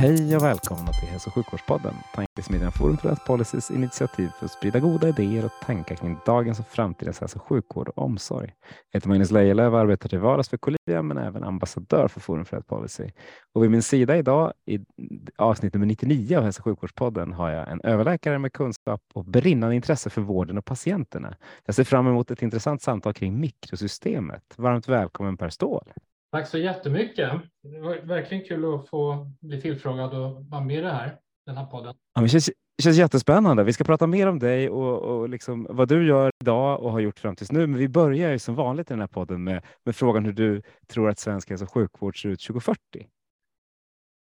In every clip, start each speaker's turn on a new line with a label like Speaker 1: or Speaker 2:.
Speaker 1: Hej och välkomna till Hälso och sjukvårdspodden, Tankesmedjan Forum för Health Policies initiativ för att sprida goda idéer och tankar kring dagens och framtidens hälso och sjukvård och omsorg. Jag heter Magnus Lejelöw och arbetar till vardags för Colivia men även ambassadör för Forum för Health Policy. Och vid min sida idag i avsnitt nummer 99 av Hälso och sjukvårdspodden har jag en överläkare med kunskap och brinnande intresse för vården och patienterna. Jag ser fram emot ett intressant samtal kring mikrosystemet. Varmt välkommen Per Ståhl.
Speaker 2: Tack så jättemycket. Det var verkligen kul att få bli tillfrågad och vara med i det här, den här podden.
Speaker 1: Ja, det, känns, det känns jättespännande. Vi ska prata mer om dig och, och liksom vad du gör idag och har gjort fram tills nu. Men vi börjar ju som vanligt i den här podden med, med frågan hur du tror att svensk hälso och sjukvård ser ut 2040.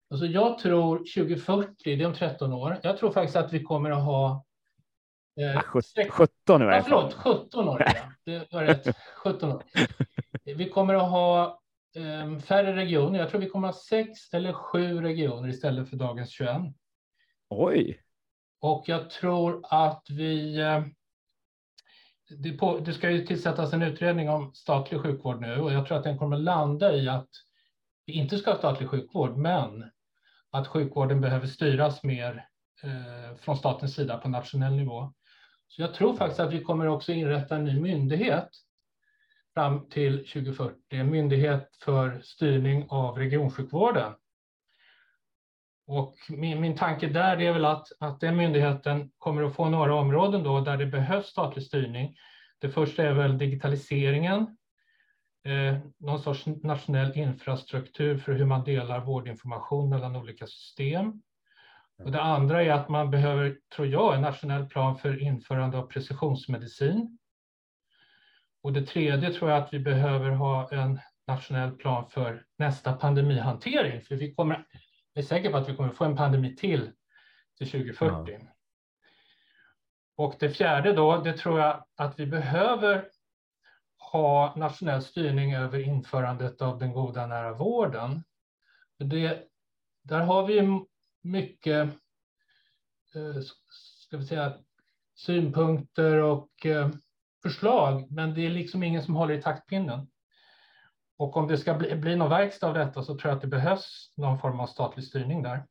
Speaker 2: Alltså jag tror 2040, det är om 13 år. Jag tror faktiskt att vi kommer att ha
Speaker 1: eh, 17 i
Speaker 2: varje fall. Förlåt, 17 år. Ja. Det var rätt. 17 år. Vi kommer att ha färre regioner. Jag tror vi kommer ha sex eller sju regioner istället för dagens 21.
Speaker 1: Oj!
Speaker 2: Och jag tror att vi... Eh, det, på, det ska ju tillsättas en utredning om statlig sjukvård nu och jag tror att den kommer landa i att vi inte ska ha statlig sjukvård, men att sjukvården behöver styras mer eh, från statens sida på nationell nivå. Så jag tror faktiskt att vi kommer också inrätta en ny myndighet fram till 2040, en myndighet för styrning av regionsjukvården. Och min, min tanke där är väl att, att den myndigheten kommer att få några områden då där det behövs statlig styrning. Det första är väl digitaliseringen, eh, någon sorts nationell infrastruktur för hur man delar vårdinformation mellan olika system. Och det andra är att man behöver, tror jag, en nationell plan för införande av precisionsmedicin och det tredje tror jag att vi behöver ha en nationell plan för nästa pandemihantering, för vi kommer, jag är säker på att vi kommer få en pandemi till till 2040. Ja. Och det fjärde då, det tror jag att vi behöver ha nationell styrning över införandet av den goda nära vården. Det, där har vi mycket eh, ska vi säga, synpunkter och eh, förslag, men det är liksom ingen som håller i taktpinnen. Och om det ska bli, bli någon verkstad av detta så tror jag att det behövs någon form av statlig styrning där.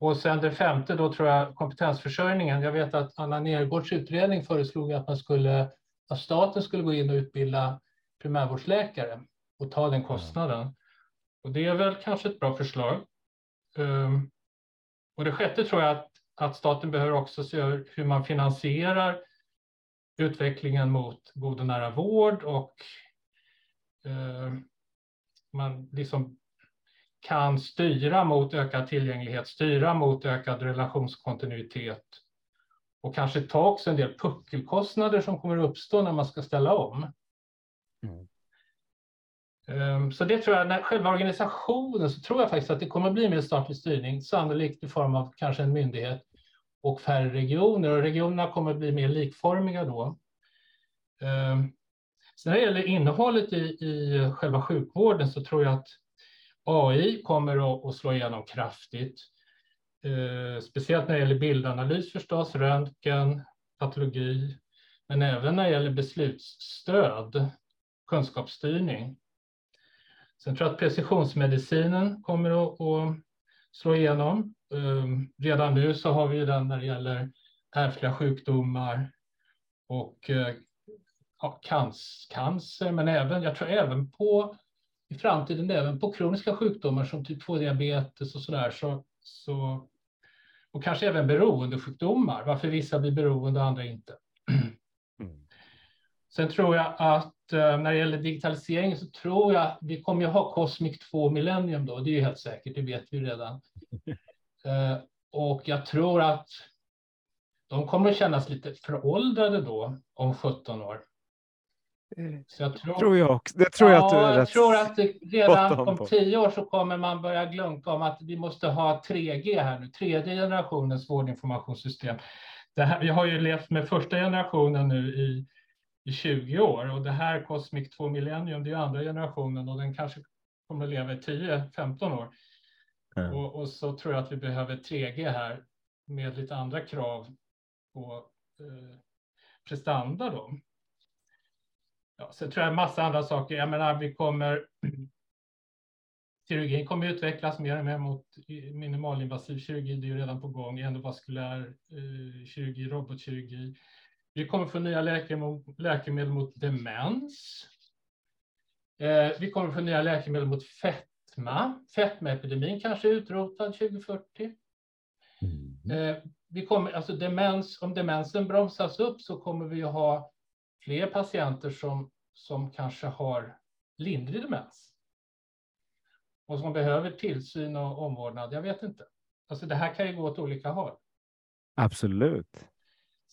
Speaker 2: Och sen det femte, då tror jag kompetensförsörjningen. Jag vet att Anna Nergårds utredning föreslog att man skulle, att staten skulle gå in och utbilda primärvårdsläkare och ta den kostnaden. Och det är väl kanske ett bra förslag. Um, och det sjätte tror jag att, att staten behöver också se över hur man finansierar utvecklingen mot god och nära vård och eh, man liksom kan styra mot ökad tillgänglighet, styra mot ökad relationskontinuitet och kanske ta också en del puckelkostnader som kommer att uppstå när man ska ställa om. Mm. Ehm, så det tror jag, när själva organisationen så tror jag faktiskt att det kommer att bli mer statlig styrning, sannolikt i form av kanske en myndighet och färre regioner och regionerna kommer att bli mer likformiga då. Ehm, sen när det gäller innehållet i, i själva sjukvården så tror jag att AI kommer att, slå igenom kraftigt. Ehm, speciellt när det gäller bildanalys förstås, röntgen, patologi, men även när det gäller beslutsstöd, kunskapsstyrning. Sen tror jag att precisionsmedicinen kommer att, att slå igenom. Ehm, redan nu så har vi den när det gäller ärftliga sjukdomar och eh, ja, cancer, men även, jag tror även på i framtiden även på kroniska sjukdomar som typ 2-diabetes och sådär. Så, så, och kanske även beroendesjukdomar, varför vissa blir beroende och andra inte. Sen tror jag att eh, när det gäller digitalisering så tror jag vi kommer att ha Cosmic 2 Millennium då, det är ju helt säkert, det vet vi redan. Eh, och jag tror att de kommer att kännas lite föråldrade då om 17 år.
Speaker 1: Så jag tror, tror jag också. Det tror
Speaker 2: ja,
Speaker 1: jag att du är
Speaker 2: Jag tror att redan om
Speaker 1: på.
Speaker 2: tio år så kommer man börja glunka om att vi måste ha 3G här nu, tredje generationens vårdinformationssystem. Det här, vi har ju levt med första generationen nu i, i 20 år och det här Cosmic 2 Millennium, det är andra generationen och den kanske kommer att leva i 10-15 år. Mm. Och, och, så tror jag att vi behöver 3G här med lite andra krav på eh, prestanda då. Ja, så tror jag massa andra saker. Jag menar, vi kommer. Kirurgin kommer utvecklas mer och mer mot minimalinvasiv kirurgi. Det är ju redan på gång. Endovaskulär eh, kirurgi, robotkirurgi. Vi kommer få nya läkemedel, läkemedel mot demens. Eh, vi kommer få nya läkemedel mot fetma. Fetmaepidemin kanske är utrotad 2040. Mm. Eh, vi kommer, alltså demens, om demensen bromsas upp så kommer vi ha fler patienter som, som kanske har lindrig demens och som behöver tillsyn och omvårdnad. Jag vet inte. Alltså det här kan ju gå åt olika håll.
Speaker 1: Absolut.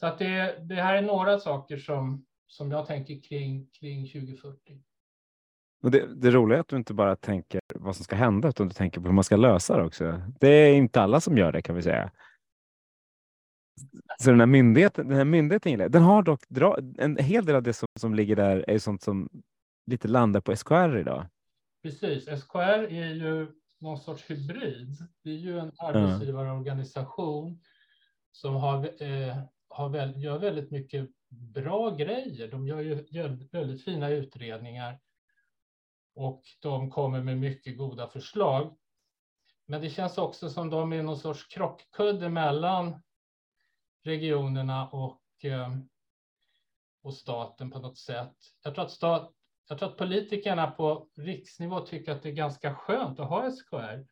Speaker 2: Så att det, det här är några saker som, som jag tänker kring, kring 2040.
Speaker 1: Och det, det roliga är att du inte bara tänker vad som ska hända, utan du tänker på hur man ska lösa det också. Det är inte alla som gör det kan vi säga. Så den här myndigheten, den här myndigheten den har dock en hel del av det som, som ligger där är sånt som lite landar på SKR idag.
Speaker 2: Precis, SKR är ju någon sorts hybrid. Det är ju en arbetsgivarorganisation som har, eh, har väl, gör väldigt mycket bra grejer. De gör ju gör väldigt fina utredningar och de kommer med mycket goda förslag. Men det känns också som de är någon sorts krockkudde mellan regionerna och, eh, och staten på något sätt. Jag tror, att stat, jag tror att politikerna på riksnivå tycker att det är ganska skönt att ha SKR.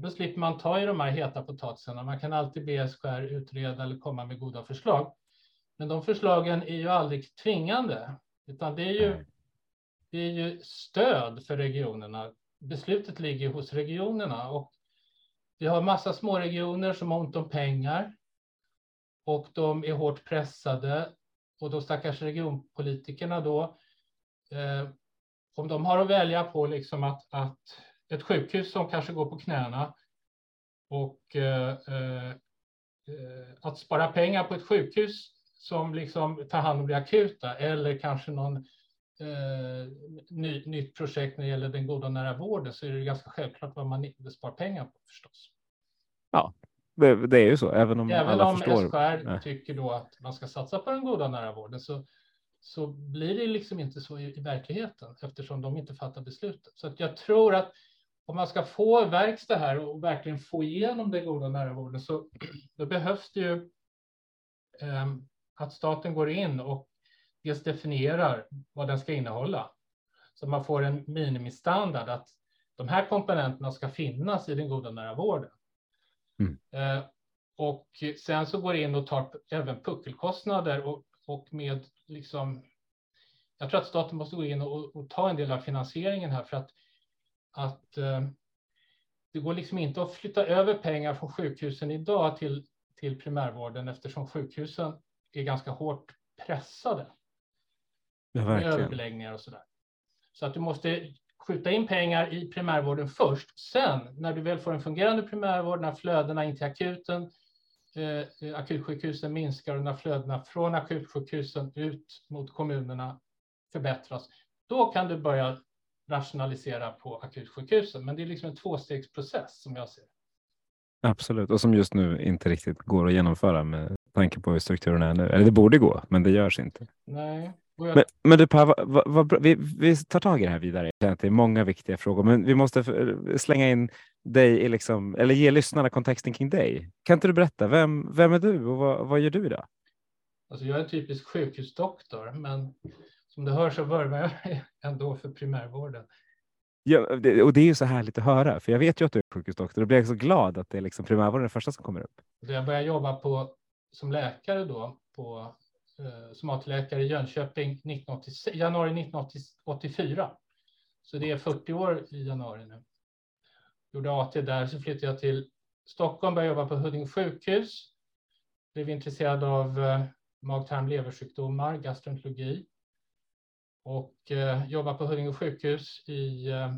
Speaker 2: För då slipper man ta i de här heta potatisarna. Man kan alltid be SKR utreda eller komma med goda förslag. Men de förslagen är ju aldrig tvingande, utan det är ju, det är ju stöd för regionerna. Beslutet ligger hos regionerna och vi har massa små regioner som har ont om pengar och de är hårt pressade och de stackars regionpolitikerna då, eh, om de har att välja på liksom att, att ett sjukhus som kanske går på knäna och eh, eh, att spara pengar på ett sjukhus som liksom tar hand om det akuta eller kanske någon eh, ny, nytt projekt när det gäller den goda nära vården så är det ganska självklart vad man inte spar pengar på förstås.
Speaker 1: Ja, det är ju så, även om
Speaker 2: även
Speaker 1: alla
Speaker 2: om
Speaker 1: förstår.
Speaker 2: SKR Nej. tycker då att man ska satsa på den goda nära vården så, så blir det liksom inte så i, i verkligheten eftersom de inte fattar beslutet. Så att jag tror att om man ska få verkstad här och verkligen få igenom den goda nära vården så då behövs det ju eh, att staten går in och dels definierar vad den ska innehålla. Så man får en minimistandard att de här komponenterna ska finnas i den goda nära vården. Mm. Eh, och sen så går det in och tar även puckelkostnader och, och med liksom. Jag tror att staten måste gå in och, och ta en del av finansieringen här för att att eh, det går liksom inte att flytta över pengar från sjukhusen idag till till primärvården eftersom sjukhusen är ganska hårt pressade.
Speaker 1: Ja,
Speaker 2: med överbeläggningar och så där. Så att du måste skjuta in pengar i primärvården först. Sen när du väl får en fungerande primärvård, när flödena in till akuten, eh, akutsjukhusen minskar och när flödena från akutsjukhusen ut mot kommunerna förbättras, då kan du börja rationalisera på akutsjukhusen. Men det är liksom en tvåstegsprocess som jag ser
Speaker 1: Absolut, och som just nu inte riktigt går att genomföra med tanke på hur strukturen är nu. Eller det borde gå, men det görs inte.
Speaker 2: Nej,
Speaker 1: men, men du Per, vad, vad, vi, vi tar tag i det här vidare. Det är många viktiga frågor, men vi måste slänga in dig i liksom, eller ge lyssnarna kontexten kring dig. Kan inte du berätta, vem, vem är du och vad, vad gör du idag?
Speaker 2: Alltså jag är en typisk sjukhusdoktor, men som du hör så vurmar jag ändå för primärvården.
Speaker 1: Ja, och det är ju så härligt att höra, för jag vet ju att du är sjukhusdoktor och blir så glad att det är liksom primärvården det första som kommer upp.
Speaker 2: Jag började jobba på, som läkare då på eh, somatläkare i Jönköping 1986, januari 1984. Så det är 40 år i januari nu. Gjorde AT där, så flyttade jag till Stockholm, började jobba på Huddinge sjukhus. Blev intresserad av eh, mag-tarm leversjukdomar, gastroenterologi och eh, jobbar på Huddinge sjukhus i, eh,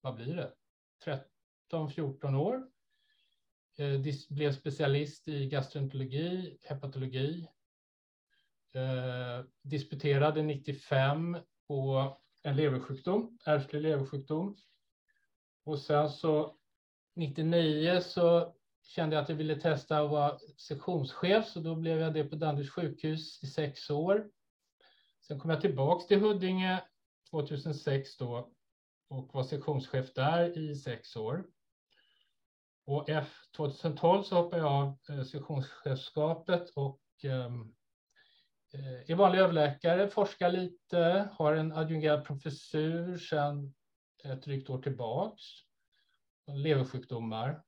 Speaker 2: vad blir det, 13-14 år. Eh, blev specialist i gastroenterologi, hepatologi. Eh, disputerade 95 på en leversjukdom, ärftlig leversjukdom. Och sen så 99 så kände jag att jag ville testa att vara sektionschef, så då blev jag det på Danderyds sjukhus i sex år. Sen kom jag tillbaks till Huddinge 2006 då och var sektionschef där i sex år. Och F 2012 så hoppade jag av eh, sektionschefskapet och ehm, eh, är vanlig överläkare, forskar lite, har en adjungerad professur sedan ett drygt år tillbaks. Leversjukdomar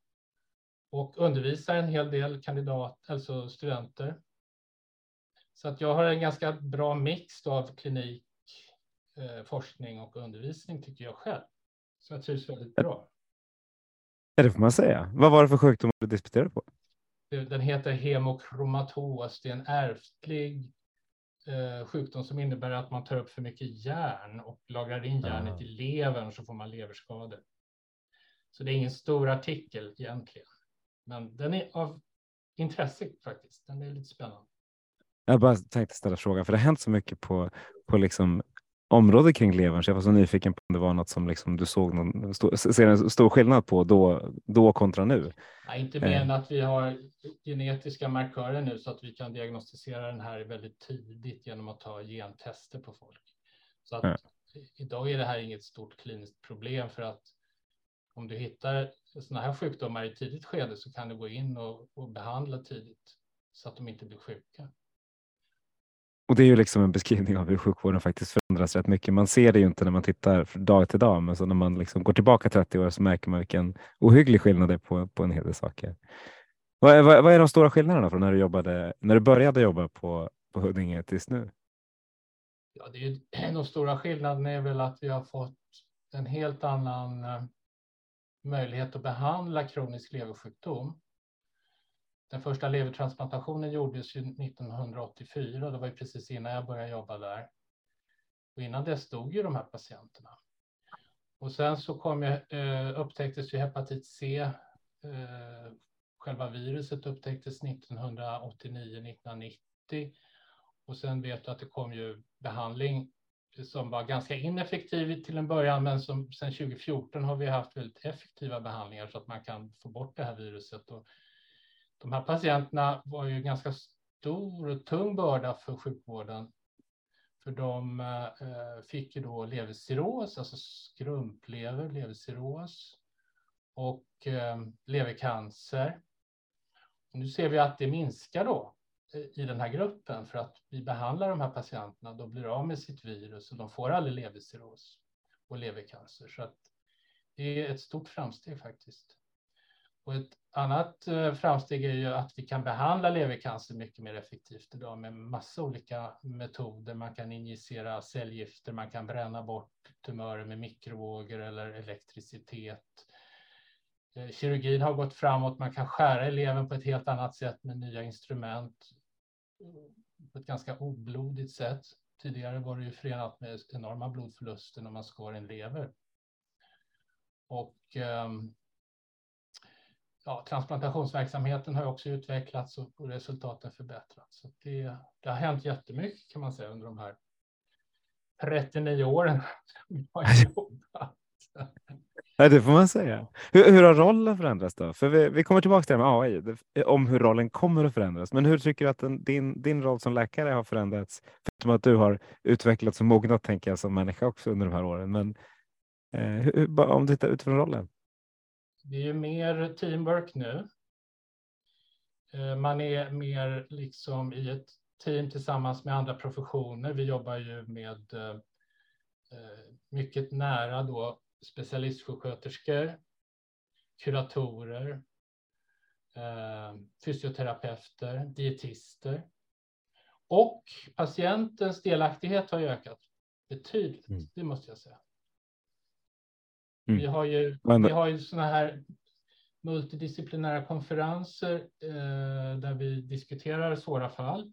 Speaker 2: och undervisar en hel del kandidat, alltså studenter. Så att jag har en ganska bra mix av klinik, eh, forskning och undervisning tycker jag själv. Så jag trivs väldigt bra.
Speaker 1: Ja, det får man säga. Vad var det för sjukdom du disputerade på?
Speaker 2: Den heter hemokromatos. Det är en ärftlig eh, sjukdom som innebär att man tar upp för mycket järn och lagrar in järnet ah. i levern så får man leverskador. Så det är ingen stor artikel egentligen. Men den är av intresse faktiskt. Den är lite spännande.
Speaker 1: Jag bara tänkte ställa frågan, för det har hänt så mycket på, på liksom området kring levern, så jag var så nyfiken på om det var något som liksom du såg någon, stå, ser en stor skillnad på då, då kontra nu.
Speaker 2: Nej, inte mer än eh. att vi har genetiska markörer nu så att vi kan diagnostisera den här väldigt tidigt genom att ta gentester på folk. Så att ja. idag är det här inget stort kliniskt problem för att om du hittar sådana här sjukdomar i tidigt skede så kan du gå in och, och behandla tidigt så att de inte blir sjuka.
Speaker 1: Och det är ju liksom en beskrivning av hur sjukvården faktiskt förändras rätt mycket. Man ser det ju inte när man tittar dag till dag, men så när man liksom går tillbaka 30 år så märker man vilken ohygglig skillnad det är på, på en hel del saker. Vad är, vad är de stora skillnaderna från när du, jobbade, när du började jobba på, på Huddinge tills nu?
Speaker 2: Ja, det är, de stora skillnaderna är väl att vi har fått en helt annan eh, möjlighet att behandla kronisk leversjukdom. Den första levertransplantationen gjordes ju 1984. Det var ju precis innan jag började jobba där. Och innan dess stod ju de här patienterna. Och sen så kom jag, eh, upptäcktes ju hepatit C. Eh, själva viruset upptäcktes 1989-1990. Och sen vet du att det kom ju behandling som var ganska ineffektiv till en början, men som sedan 2014 har vi haft väldigt effektiva behandlingar så att man kan få bort det här viruset. Och de här patienterna var ju ganska stor och tung börda för sjukvården. För de eh, fick ju då levercirros, alltså skrumplever, levercirros och eh, levercancer. Nu ser vi att det minskar då eh, i den här gruppen för att vi behandlar de här patienterna. De blir av med sitt virus och de får aldrig levercirros och levercancer. Så att det är ett stort framsteg faktiskt. Och ett annat eh, framsteg är ju att vi kan behandla levercancer mycket mer effektivt idag med massa olika metoder. Man kan injicera cellgifter, man kan bränna bort tumörer med mikrovågor eller elektricitet. Eh, kirurgin har gått framåt, man kan skära i levern på ett helt annat sätt med nya instrument på ett ganska oblodigt sätt. Tidigare var det ju förenat med enorma blodförluster när man skar en lever. Och um, ja, transplantationsverksamheten har också utvecklats och resultaten förbättrats. Så det, det har hänt jättemycket kan man säga under de här 39 åren.
Speaker 1: Ja, det får man säga. Hur, hur har rollen förändrats då? För vi, vi kommer tillbaka till det med AI, det, om hur rollen kommer att förändras. Men hur tycker du att den, din, din roll som läkare har förändrats? Förutom att du har utvecklats och mognat, tänker jag, som människa också under de här åren. Men eh, hur, om du tittar utifrån rollen?
Speaker 2: Det är ju mer teamwork nu. Eh, man är mer liksom i ett team tillsammans med andra professioner. Vi jobbar ju med eh, eh, mycket nära då specialistsjuksköterskor, kuratorer, fysioterapeuter, dietister. Och patientens delaktighet har ökat betydligt, mm. det måste jag säga. Mm. Vi har ju, Men... vi har ju sådana här multidisciplinära konferenser eh, där vi diskuterar svåra fall.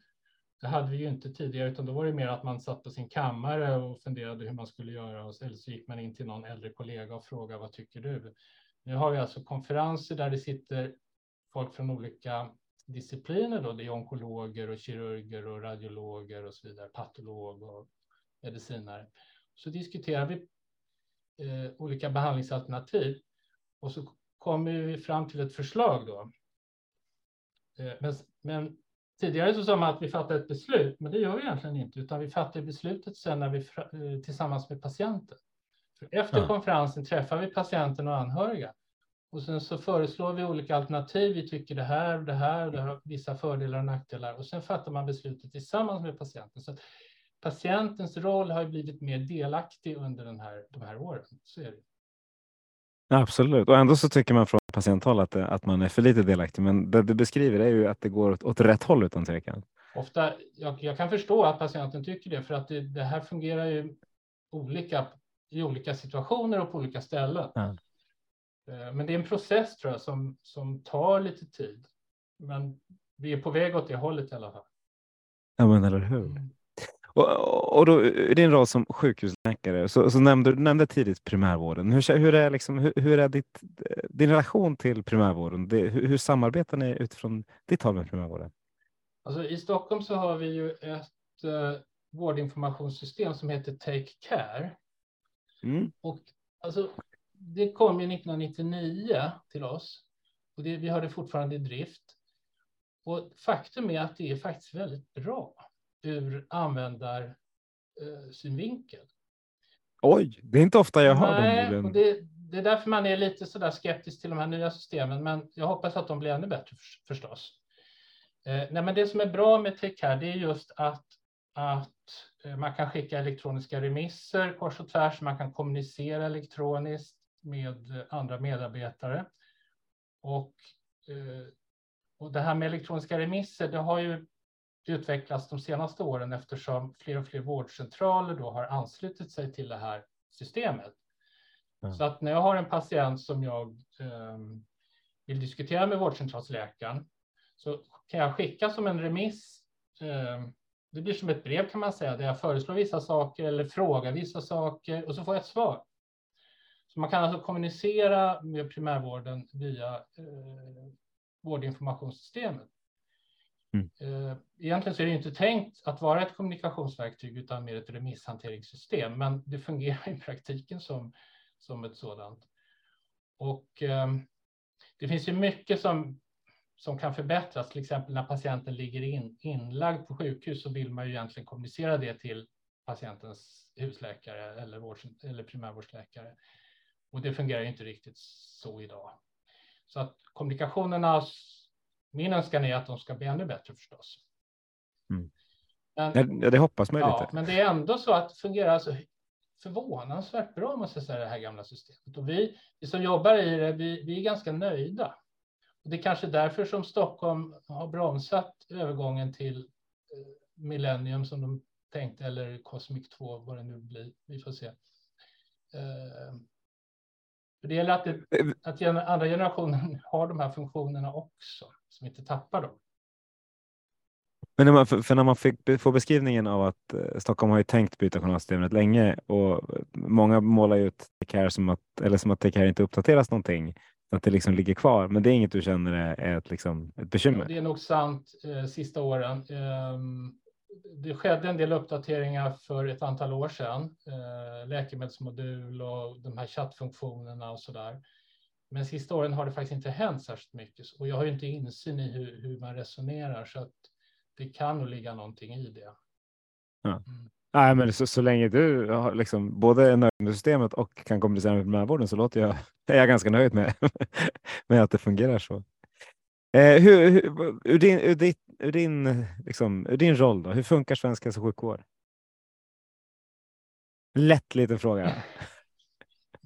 Speaker 2: Det hade vi ju inte tidigare, utan då var det mer att man satt på sin kammare och funderade hur man skulle göra. Och eller så gick man in till någon äldre kollega och frågade vad tycker du? Nu har vi alltså konferenser där det sitter folk från olika discipliner. Då. Det är onkologer och kirurger och radiologer och så vidare, patolog och medicinare. Så diskuterar vi eh, olika behandlingsalternativ och så kommer vi fram till ett förslag då. Eh, men, men Tidigare så sa man att vi fattar ett beslut, men det gör vi egentligen inte, utan vi fattar beslutet sen när vi eh, tillsammans med patienten. För efter ja. konferensen träffar vi patienten och anhöriga och sen så föreslår vi olika alternativ. Vi tycker det här och det här, det har vissa fördelar och nackdelar och sen fattar man beslutet tillsammans med patienten. Så patientens roll har blivit mer delaktig under den här, de här åren. Så är det.
Speaker 1: Absolut, och ändå så tycker man från patienthåll att, att man är för lite delaktig. Men det du beskriver är ju att det går åt, åt rätt håll utan tvekan.
Speaker 2: Ofta, jag, jag, kan förstå att patienten tycker det, för att det, det, här fungerar ju olika i olika situationer och på olika ställen. Ja. Eh, men det är en process tror jag som, som tar lite tid. Men vi är på väg åt det hållet i alla fall.
Speaker 1: Ja, men eller hur. Och, och då, i din roll som sjukhusläkare så, så nämnde du nämnde tidigt primärvården. Hur, hur är, liksom, hur, hur, är ditt, din relation till primärvården? Det, hur, hur, samarbetar ni utifrån ditt håll med primärvården?
Speaker 2: Alltså, I Stockholm så har vi ju ett uh, vårdinformationssystem som heter Take Care. Mm. Och, alltså, det kom ju 1999 till oss och det, vi har det fortfarande i drift. Och faktum är att det är faktiskt väldigt bra ur användarsynvinkel.
Speaker 1: Oj, det är inte ofta jag hör
Speaker 2: Nej, dem. Det, det är därför man är lite så där skeptisk till de här nya systemen, men jag hoppas att de blir ännu bättre förstås. Eh, nej, men det som är bra med TechCare, det är just att, att eh, man kan skicka elektroniska remisser kors och tvärs, man kan kommunicera elektroniskt med andra medarbetare. Och, eh, och det här med elektroniska remisser, det har ju utvecklats de senaste åren eftersom fler och fler vårdcentraler då har anslutit sig till det här systemet. Mm. Så att när jag har en patient som jag eh, vill diskutera med vårdcentralsläkaren så kan jag skicka som en remiss. Eh, det blir som ett brev kan man säga, där jag föreslår vissa saker eller frågar vissa saker och så får jag ett svar. Så man kan alltså kommunicera med primärvården via eh, vårdinformationssystemet. Mm. Eh, egentligen så är det inte tänkt att vara ett kommunikationsverktyg utan mer ett remisshanteringssystem, men det fungerar i praktiken som, som ett sådant. Och eh, det finns ju mycket som, som kan förbättras, till exempel när patienten ligger in, inlagd på sjukhus så vill man ju egentligen kommunicera det till patientens husläkare eller, vård, eller primärvårdsläkare. Och det fungerar inte riktigt så idag. Så att kommunikationerna min önskan är att de ska bli ännu bättre förstås.
Speaker 1: Mm. Men, ja, det hoppas man ja, lite.
Speaker 2: Men det är ändå så att det fungerar alltså förvånansvärt bra, måste jag säga, det här gamla systemet. Och vi, vi som jobbar i det, vi, vi är ganska nöjda. Och det är kanske därför som Stockholm har bromsat övergången till eh, Millennium som de tänkte, eller Cosmic 2, vad det nu blir. Vi får se. Eh, för det gäller att, det, eh, att andra generationen har de här funktionerna också som inte tappar dem.
Speaker 1: Men när man, för när man fick, får beskrivningen av att eh, Stockholm har ju tänkt byta journalsystemet länge och många målar ju ut Take som att, eller som att Take inte uppdateras någonting, att det liksom ligger kvar. Men det är inget du känner är ett, liksom, ett bekymmer?
Speaker 2: Det är nog sant eh, sista åren. Eh, det skedde en del uppdateringar för ett antal år sedan, eh, läkemedelsmodul och de här chattfunktionerna och så där. Men sista åren har det faktiskt inte hänt särskilt mycket och jag har ju inte insyn i hur, hur man resonerar så att det kan nog ligga någonting i det.
Speaker 1: Ja. Mm. Nej, men så, så länge du har liksom både är nöjd med systemet och kan kommunicera med primärvården så låter jag, är jag ganska nöjd med, med att det fungerar så. Eh, hur, hur, ur, din, ur, din, ur, din, liksom, ur din roll, då, hur funkar svensk hälso och sjukvård? Lätt liten fråga.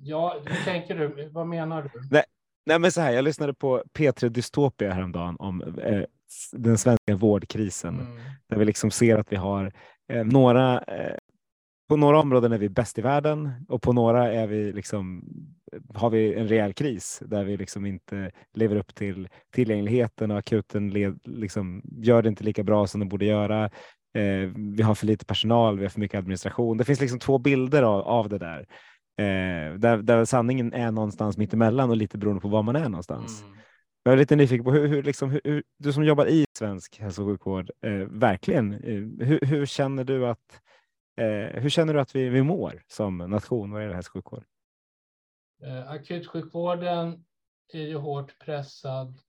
Speaker 2: Ja, hur tänker du? Vad menar du?
Speaker 1: Nej, nej men så här, jag lyssnade på P3 Dystopia häromdagen om eh, den svenska vårdkrisen. Mm. Där vi liksom ser att vi har eh, några eh, på några områden är vi bäst i världen och på några är vi liksom, har vi en rejäl kris där vi liksom inte lever upp till tillgängligheten och akuten led, liksom, gör det inte lika bra som de borde göra. Eh, vi har för lite personal, vi har för mycket administration. Det finns liksom två bilder av, av det där. Eh, där, där sanningen är någonstans mittemellan och lite beroende på var man är någonstans. Mm. Jag är lite nyfiken på hur, hur, liksom, hur, du som jobbar i svensk hälso och sjukvård, eh, verkligen, eh, hur, hur, känner du att eh, hur känner du att vi, vi mår som nation vad gäller hälso och sjukvård?
Speaker 2: Eh, akutsjukvården är ju hårt pressad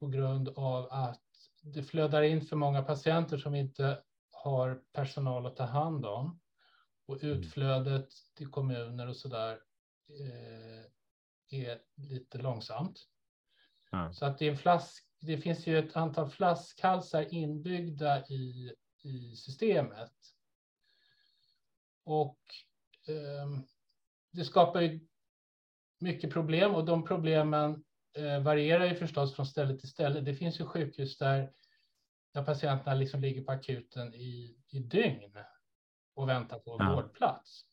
Speaker 2: på grund av att det flödar in för många patienter som inte har personal att ta hand om. Och mm. utflödet till kommuner och så där eh, är lite långsamt. Ja. Så att det, är en flask, det finns ju ett antal flaskhalsar inbyggda i, i systemet. Och eh, det skapar ju mycket problem och de problemen eh, varierar ju förstås från ställe till ställe. Det finns ju sjukhus där, där patienterna liksom ligger på akuten i, i dygn och väntar på ja. vårdplats.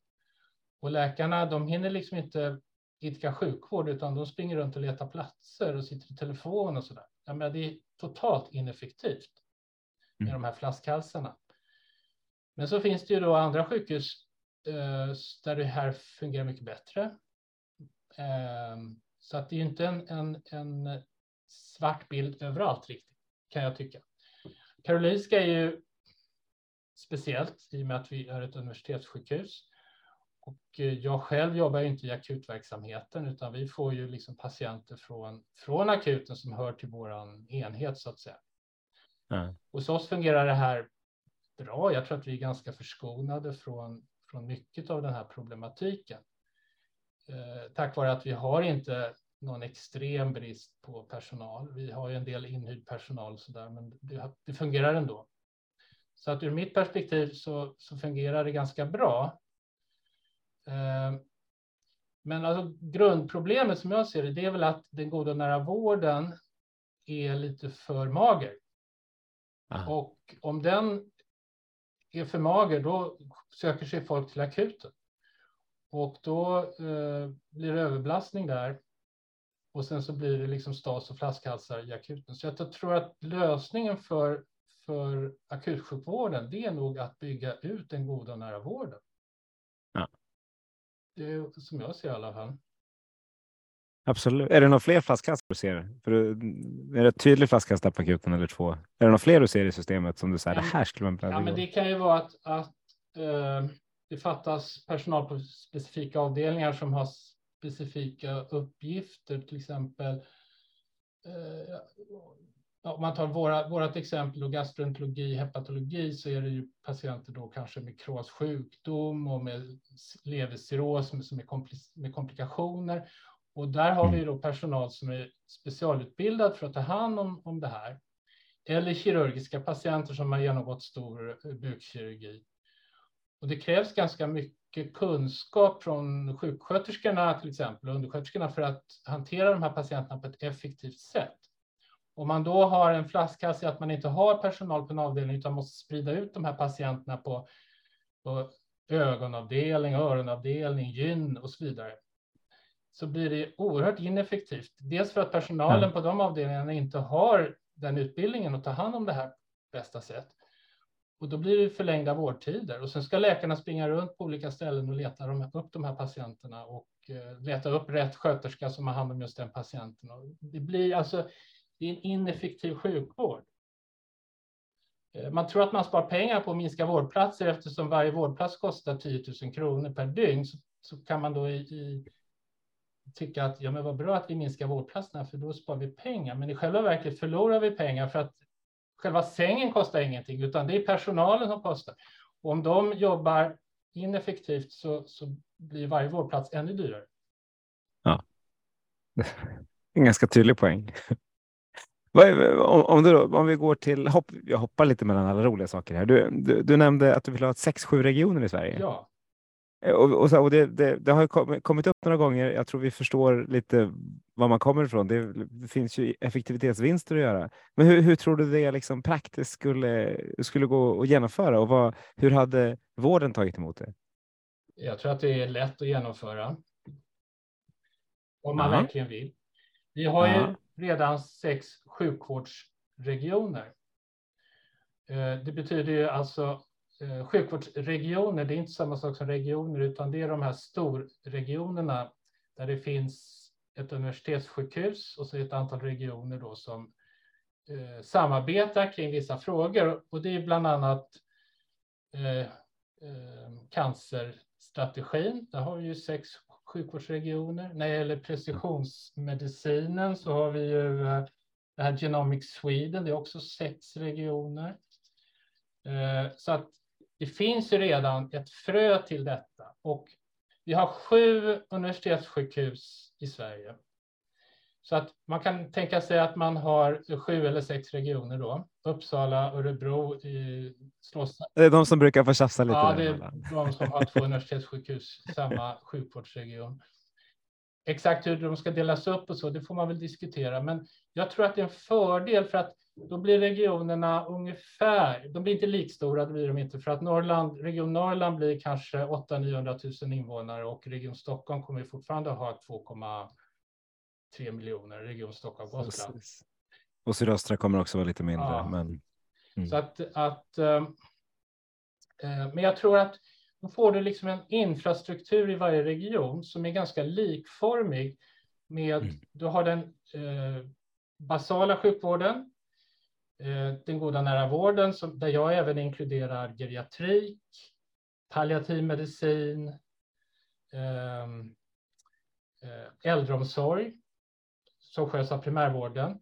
Speaker 2: Och läkarna, de hinner liksom inte idka sjukvård, utan de springer runt och letar platser och sitter i telefon och så där. Jag menar, det är totalt ineffektivt med mm. de här flaskhalsarna. Men så finns det ju då andra sjukhus eh, där det här fungerar mycket bättre. Eh, så att det är ju inte en, en, en svart bild överallt riktigt, kan jag tycka. Karolinska är ju speciellt i och med att vi är ett universitetssjukhus. Och eh, jag själv jobbar inte i akutverksamheten utan vi får ju liksom patienter från, från akuten som hör till vår enhet så att säga. Mm. Hos oss fungerar det här bra. Jag tror att vi är ganska förskonade från, från mycket av den här problematiken. Eh, tack vare att vi har inte någon extrem brist på personal. Vi har ju en del inhyrd personal så där, men det, det fungerar ändå. Så att ur mitt perspektiv så, så fungerar det ganska bra. Eh, men alltså grundproblemet som jag ser det, det är väl att den goda nära vården är lite för mager. Aha. Och om den är för mager, då söker sig folk till akuten. Och då eh, blir det överbelastning där. Och sen så blir det liksom stas och flaskhalsar i akuten. Så jag tror att lösningen för för akutsjukvården, det är nog att bygga ut den goda nära vården. Ja. Det är som jag ser i alla fall.
Speaker 1: Absolut. Är det några fler flaskhalsar du ser? För är det ett tydligt flaskhals på akuten eller två? Är det några fler du ser i systemet som du säger, ja, det här skulle man
Speaker 2: behöva? Ja, men det kan ju vara att, att uh, det fattas personal på specifika avdelningar som har specifika uppgifter, till exempel uh, om man tar våra, vårat exempel och gastroenterologi, hepatologi så är det ju patienter då kanske med Crohns sjukdom och med levercirros som är med komplikationer. Och där har vi då personal som är specialutbildad för att ta hand om, om det här. Eller kirurgiska patienter som har genomgått stor eh, bukkirurgi. Och det krävs ganska mycket kunskap från sjuksköterskorna till exempel, undersköterskorna för att hantera de här patienterna på ett effektivt sätt. Om man då har en flaskhals i att man inte har personal på en avdelning utan måste sprida ut de här patienterna på, på ögonavdelning, öronavdelning, gyn och så vidare så blir det oerhört ineffektivt. Dels för att personalen mm. på de avdelningarna inte har den utbildningen att ta hand om det här på bästa sätt. Och då blir det förlängda vårdtider och sen ska läkarna springa runt på olika ställen och leta upp de här patienterna och eh, leta upp rätt sköterska som har hand om just den patienten. Och det blir alltså det är en ineffektiv sjukvård. Eh, man tror att man spar pengar på att minska vårdplatser eftersom varje vårdplats kostar 10 000 kronor per dygn. Så, så kan man då i, i, tycka att ja, men vad bra att vi minskar vårdplatserna för då spar vi pengar. Men i själva verket förlorar vi pengar för att själva sängen kostar ingenting utan det är personalen som kostar. Och om de jobbar ineffektivt så, så blir varje vårdplats ännu dyrare.
Speaker 1: Ja, en ganska tydlig poäng. Om, du, om vi går till, hopp, jag hoppar lite mellan alla roliga saker här. Du, du, du nämnde att du vill ha sex, sju regioner i Sverige.
Speaker 2: Ja.
Speaker 1: Eh, och, och, så, och det, det, det, har kommit upp några gånger. Jag tror vi förstår lite var man kommer ifrån. Det, det finns ju effektivitetsvinster att göra. Men hur, hur tror du det liksom praktiskt skulle, skulle gå att genomföra och vad, hur hade vården tagit emot det?
Speaker 2: Jag tror att det är lätt att genomföra. Om man Aha. verkligen vill. Vi har ju redan sex sjukvårdsregioner. Eh, det betyder ju alltså eh, sjukvårdsregioner, det är inte samma sak som regioner, utan det är de här storregionerna där det finns ett universitetssjukhus och så ett antal regioner då som eh, samarbetar kring vissa frågor. Och det är bland annat eh, eh, cancerstrategin. Där har vi ju sex sjukvårdsregioner. När det gäller precisionsmedicinen så har vi ju eh, det här Genomics Sweden, det är också sex regioner. Eh, så att det finns ju redan ett frö till detta och vi har sju universitetssjukhus i Sverige. Så att man kan tänka sig att man har sju eller sex regioner då. Uppsala, Örebro, slås...
Speaker 1: Det är de som brukar få tjafsa lite.
Speaker 2: Ja, det är de som har två universitetssjukhus, samma sjukvårdsregion. Exakt hur de ska delas upp och så, det får man väl diskutera. Men jag tror att det är en fördel för att då blir regionerna ungefär, de blir inte likstora, det blir de inte, för att Norrland, Region Norrland blir kanske 800-900 000 invånare och Region Stockholm kommer fortfarande ha 2,3 miljoner, Region Stockholm Gotland.
Speaker 1: Och sydöstra kommer också vara lite mindre. Ja. Men,
Speaker 2: mm. Så att, att äh, men jag tror att då får du liksom en infrastruktur i varje region som är ganska likformig med, mm. du har den eh, basala sjukvården, eh, den goda nära vården, som, där jag även inkluderar geriatrik, palliativ medicin, ehm, eh, äldreomsorg som sköts av primärvården,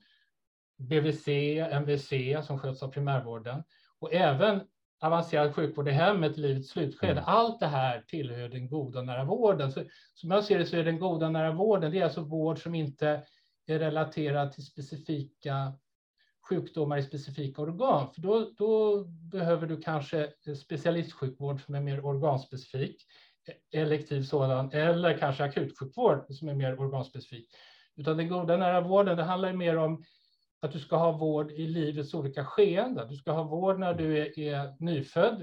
Speaker 2: BVC, MVC som sköts av primärvården och även avancerad sjukvård i hemmet, livets slutskede. Mm. Allt det här tillhör den goda nära vården. Så, som jag ser det så är den goda nära vården, det är alltså vård som inte är relaterad till specifika sjukdomar i specifika organ. För då, då behöver du kanske specialistsjukvård som är mer organspecifik, elektiv sådan, eller kanske akutsjukvård som är mer organspecifik. Utan den goda nära vården, det handlar mer om att du ska ha vård i livets olika skeenden. Du ska ha vård när du är, är nyfödd,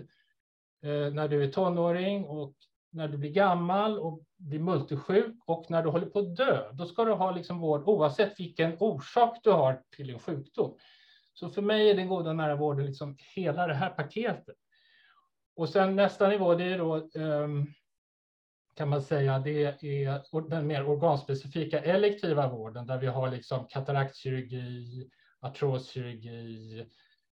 Speaker 2: eh, när du är tonåring och när du blir gammal och blir multisjuk och när du håller på att dö. Då ska du ha liksom vård oavsett vilken orsak du har till din sjukdom. Så för mig är den goda nära vården liksom hela det här paketet. Och sen nästa nivå, det är då um, kan man säga, det är den mer organspecifika elektiva vården där vi har liksom kataraktkirurgi, artroskirurgi,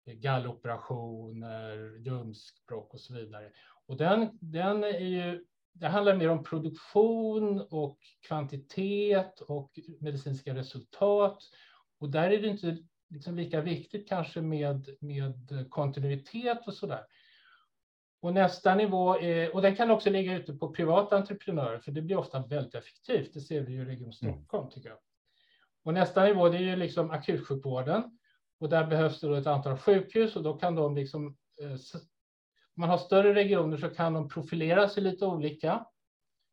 Speaker 2: galloperationer, ljumskbråck och så vidare. Och den, den är ju, det handlar mer om produktion och kvantitet och medicinska resultat. Och där är det inte liksom lika viktigt kanske med, med kontinuitet och så där. Och nästa nivå är, och den kan också ligga ute på privata entreprenörer, för det blir ofta väldigt effektivt. Det ser vi ju i Region mm. Stockholm, tycker jag. Och nästa nivå, det är ju liksom akutsjukvården. Och där behövs det då ett antal sjukhus och då kan de liksom, eh, om man har större regioner så kan de profilera sig lite olika,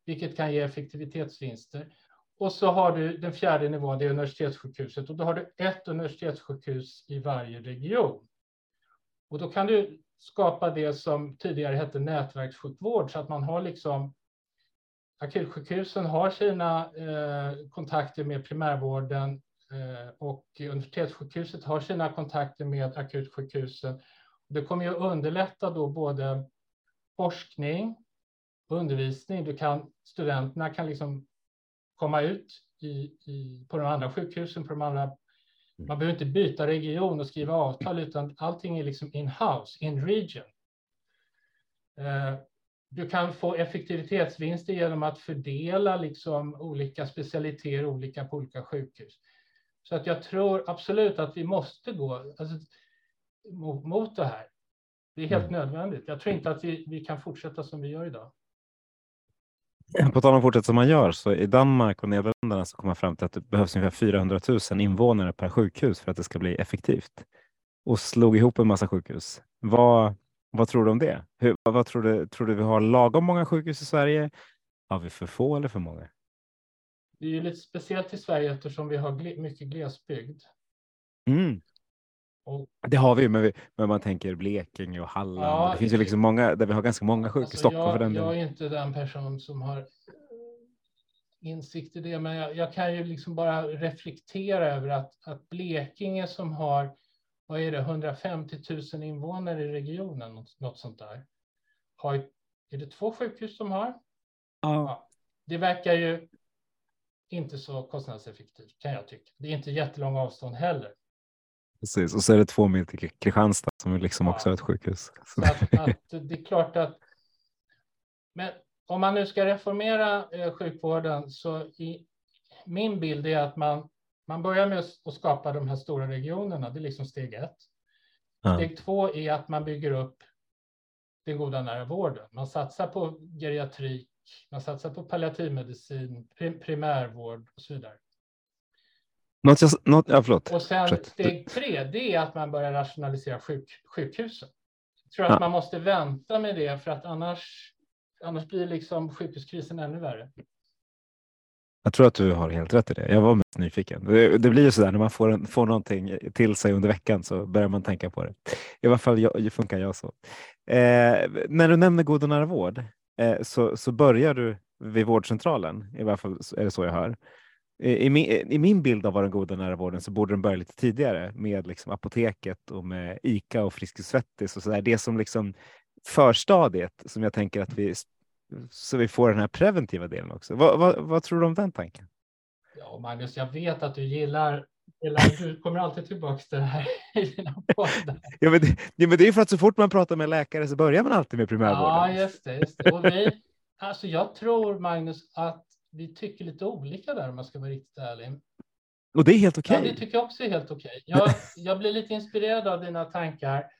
Speaker 2: vilket kan ge effektivitetsvinster. Och så har du den fjärde nivån, det är universitetssjukhuset och då har du ett universitetssjukhus i varje region. Och då kan du skapa det som tidigare hette nätverkssjukvård så att man har liksom akutsjukhusen har sina eh, kontakter med primärvården eh, och universitetssjukhuset har sina kontakter med akutsjukhusen. Det kommer ju underlätta då både forskning, och undervisning. Du kan, studenterna kan liksom komma ut i, i, på de andra sjukhusen, på de andra man behöver inte byta region och skriva avtal, utan allting är liksom in-house, in region. Eh, du kan få effektivitetsvinster genom att fördela liksom olika specialiteter olika på olika sjukhus. Så att jag tror absolut att vi måste gå alltså, mot det här. Det är helt mm. nödvändigt. Jag tror inte att vi, vi kan fortsätta som vi gör idag.
Speaker 1: På tal om fortsätta som man gör, så i Danmark och Nederländerna så kommer man fram till att det behövs ungefär 400 000 invånare per sjukhus för att det ska bli effektivt. Och slog ihop en massa sjukhus. Vad, vad tror du om det? Hur, vad tror du? Tror du vi har lagom många sjukhus i Sverige? Har vi för få eller för många?
Speaker 2: Det är ju lite speciellt i Sverige eftersom vi har mycket glesbygd.
Speaker 1: Mm. Det har vi, men, vi, men man tänker Blekinge och Halland. Ja, det finns ju liksom många där vi har ganska många sjukhus. Alltså Stockholm
Speaker 2: jag,
Speaker 1: för den
Speaker 2: Jag är inte den person som har insikt i det, men jag, jag, kan ju liksom bara reflektera över att, att Blekinge som har vad är det, 150 000 invånare i regionen, något, något sånt där. Har, är det två sjukhus de har?
Speaker 1: Ja.
Speaker 2: Ja. Det verkar ju inte så kostnadseffektivt kan jag tycka. Det är inte jättelånga avstånd heller.
Speaker 1: Precis, och så är det två mil till Kristianstad som liksom
Speaker 2: Ja.
Speaker 1: också har ett sjukhus.
Speaker 2: Att, att det är klart att. Men om man nu ska reformera eh, sjukvården så i min bild är att man man börjar med att skapa de här stora regionerna. Det är liksom steg ett.
Speaker 1: Ja.
Speaker 2: Steg två är att man bygger upp den goda nära vården. Man satsar på geriatrik, man satsar på palliativmedicin, prim- primärvård och så vidare.
Speaker 1: Något jag, något, ja, förlåt.
Speaker 2: Och sen
Speaker 1: Fortsätt.
Speaker 2: steg tre, det är att man börjar rationalisera sjuk, sjukhusen. Jag tror att
Speaker 1: Ja.
Speaker 2: man måste vänta med det för att annars, annars blir liksom sjukhuskrisen ännu värre.
Speaker 1: Jag tror att du har helt rätt i det. Jag var mest nyfiken. Det, det blir ju så där när man får, en, får någonting till sig under veckan så börjar man tänka på det. I alla fall jag, funkar jag så. Eh, när du nämner god och nära vård eh, så, så börjar du vid vårdcentralen. I alla fall är det så jag hör. I, i, min, I min bild av vad den goda nära vården så borde den börja lite tidigare med liksom apoteket och med ICA och Friskis Svettis och så där. Det som liksom förstadiet som jag tänker att vi så vi får den här preventiva delen också. Vad, vad, vad tror du om den tanken?
Speaker 2: Ja, Magnus, jag vet att du gillar, gillar du kommer alltid tillbaka till det här i dina poddar.
Speaker 1: Ja, men det, ja, men det är för att så fort man pratar med läkare så börjar man alltid med primärvården.
Speaker 2: Ja, just det. Just det. Och vi, alltså jag tror, Magnus, att vi tycker lite olika där om jag ska vara riktigt ärlig.
Speaker 1: Och det är helt okej.
Speaker 2: Ja, det tycker jag också är helt okej. Jag, jag blir lite inspirerad av dina tankar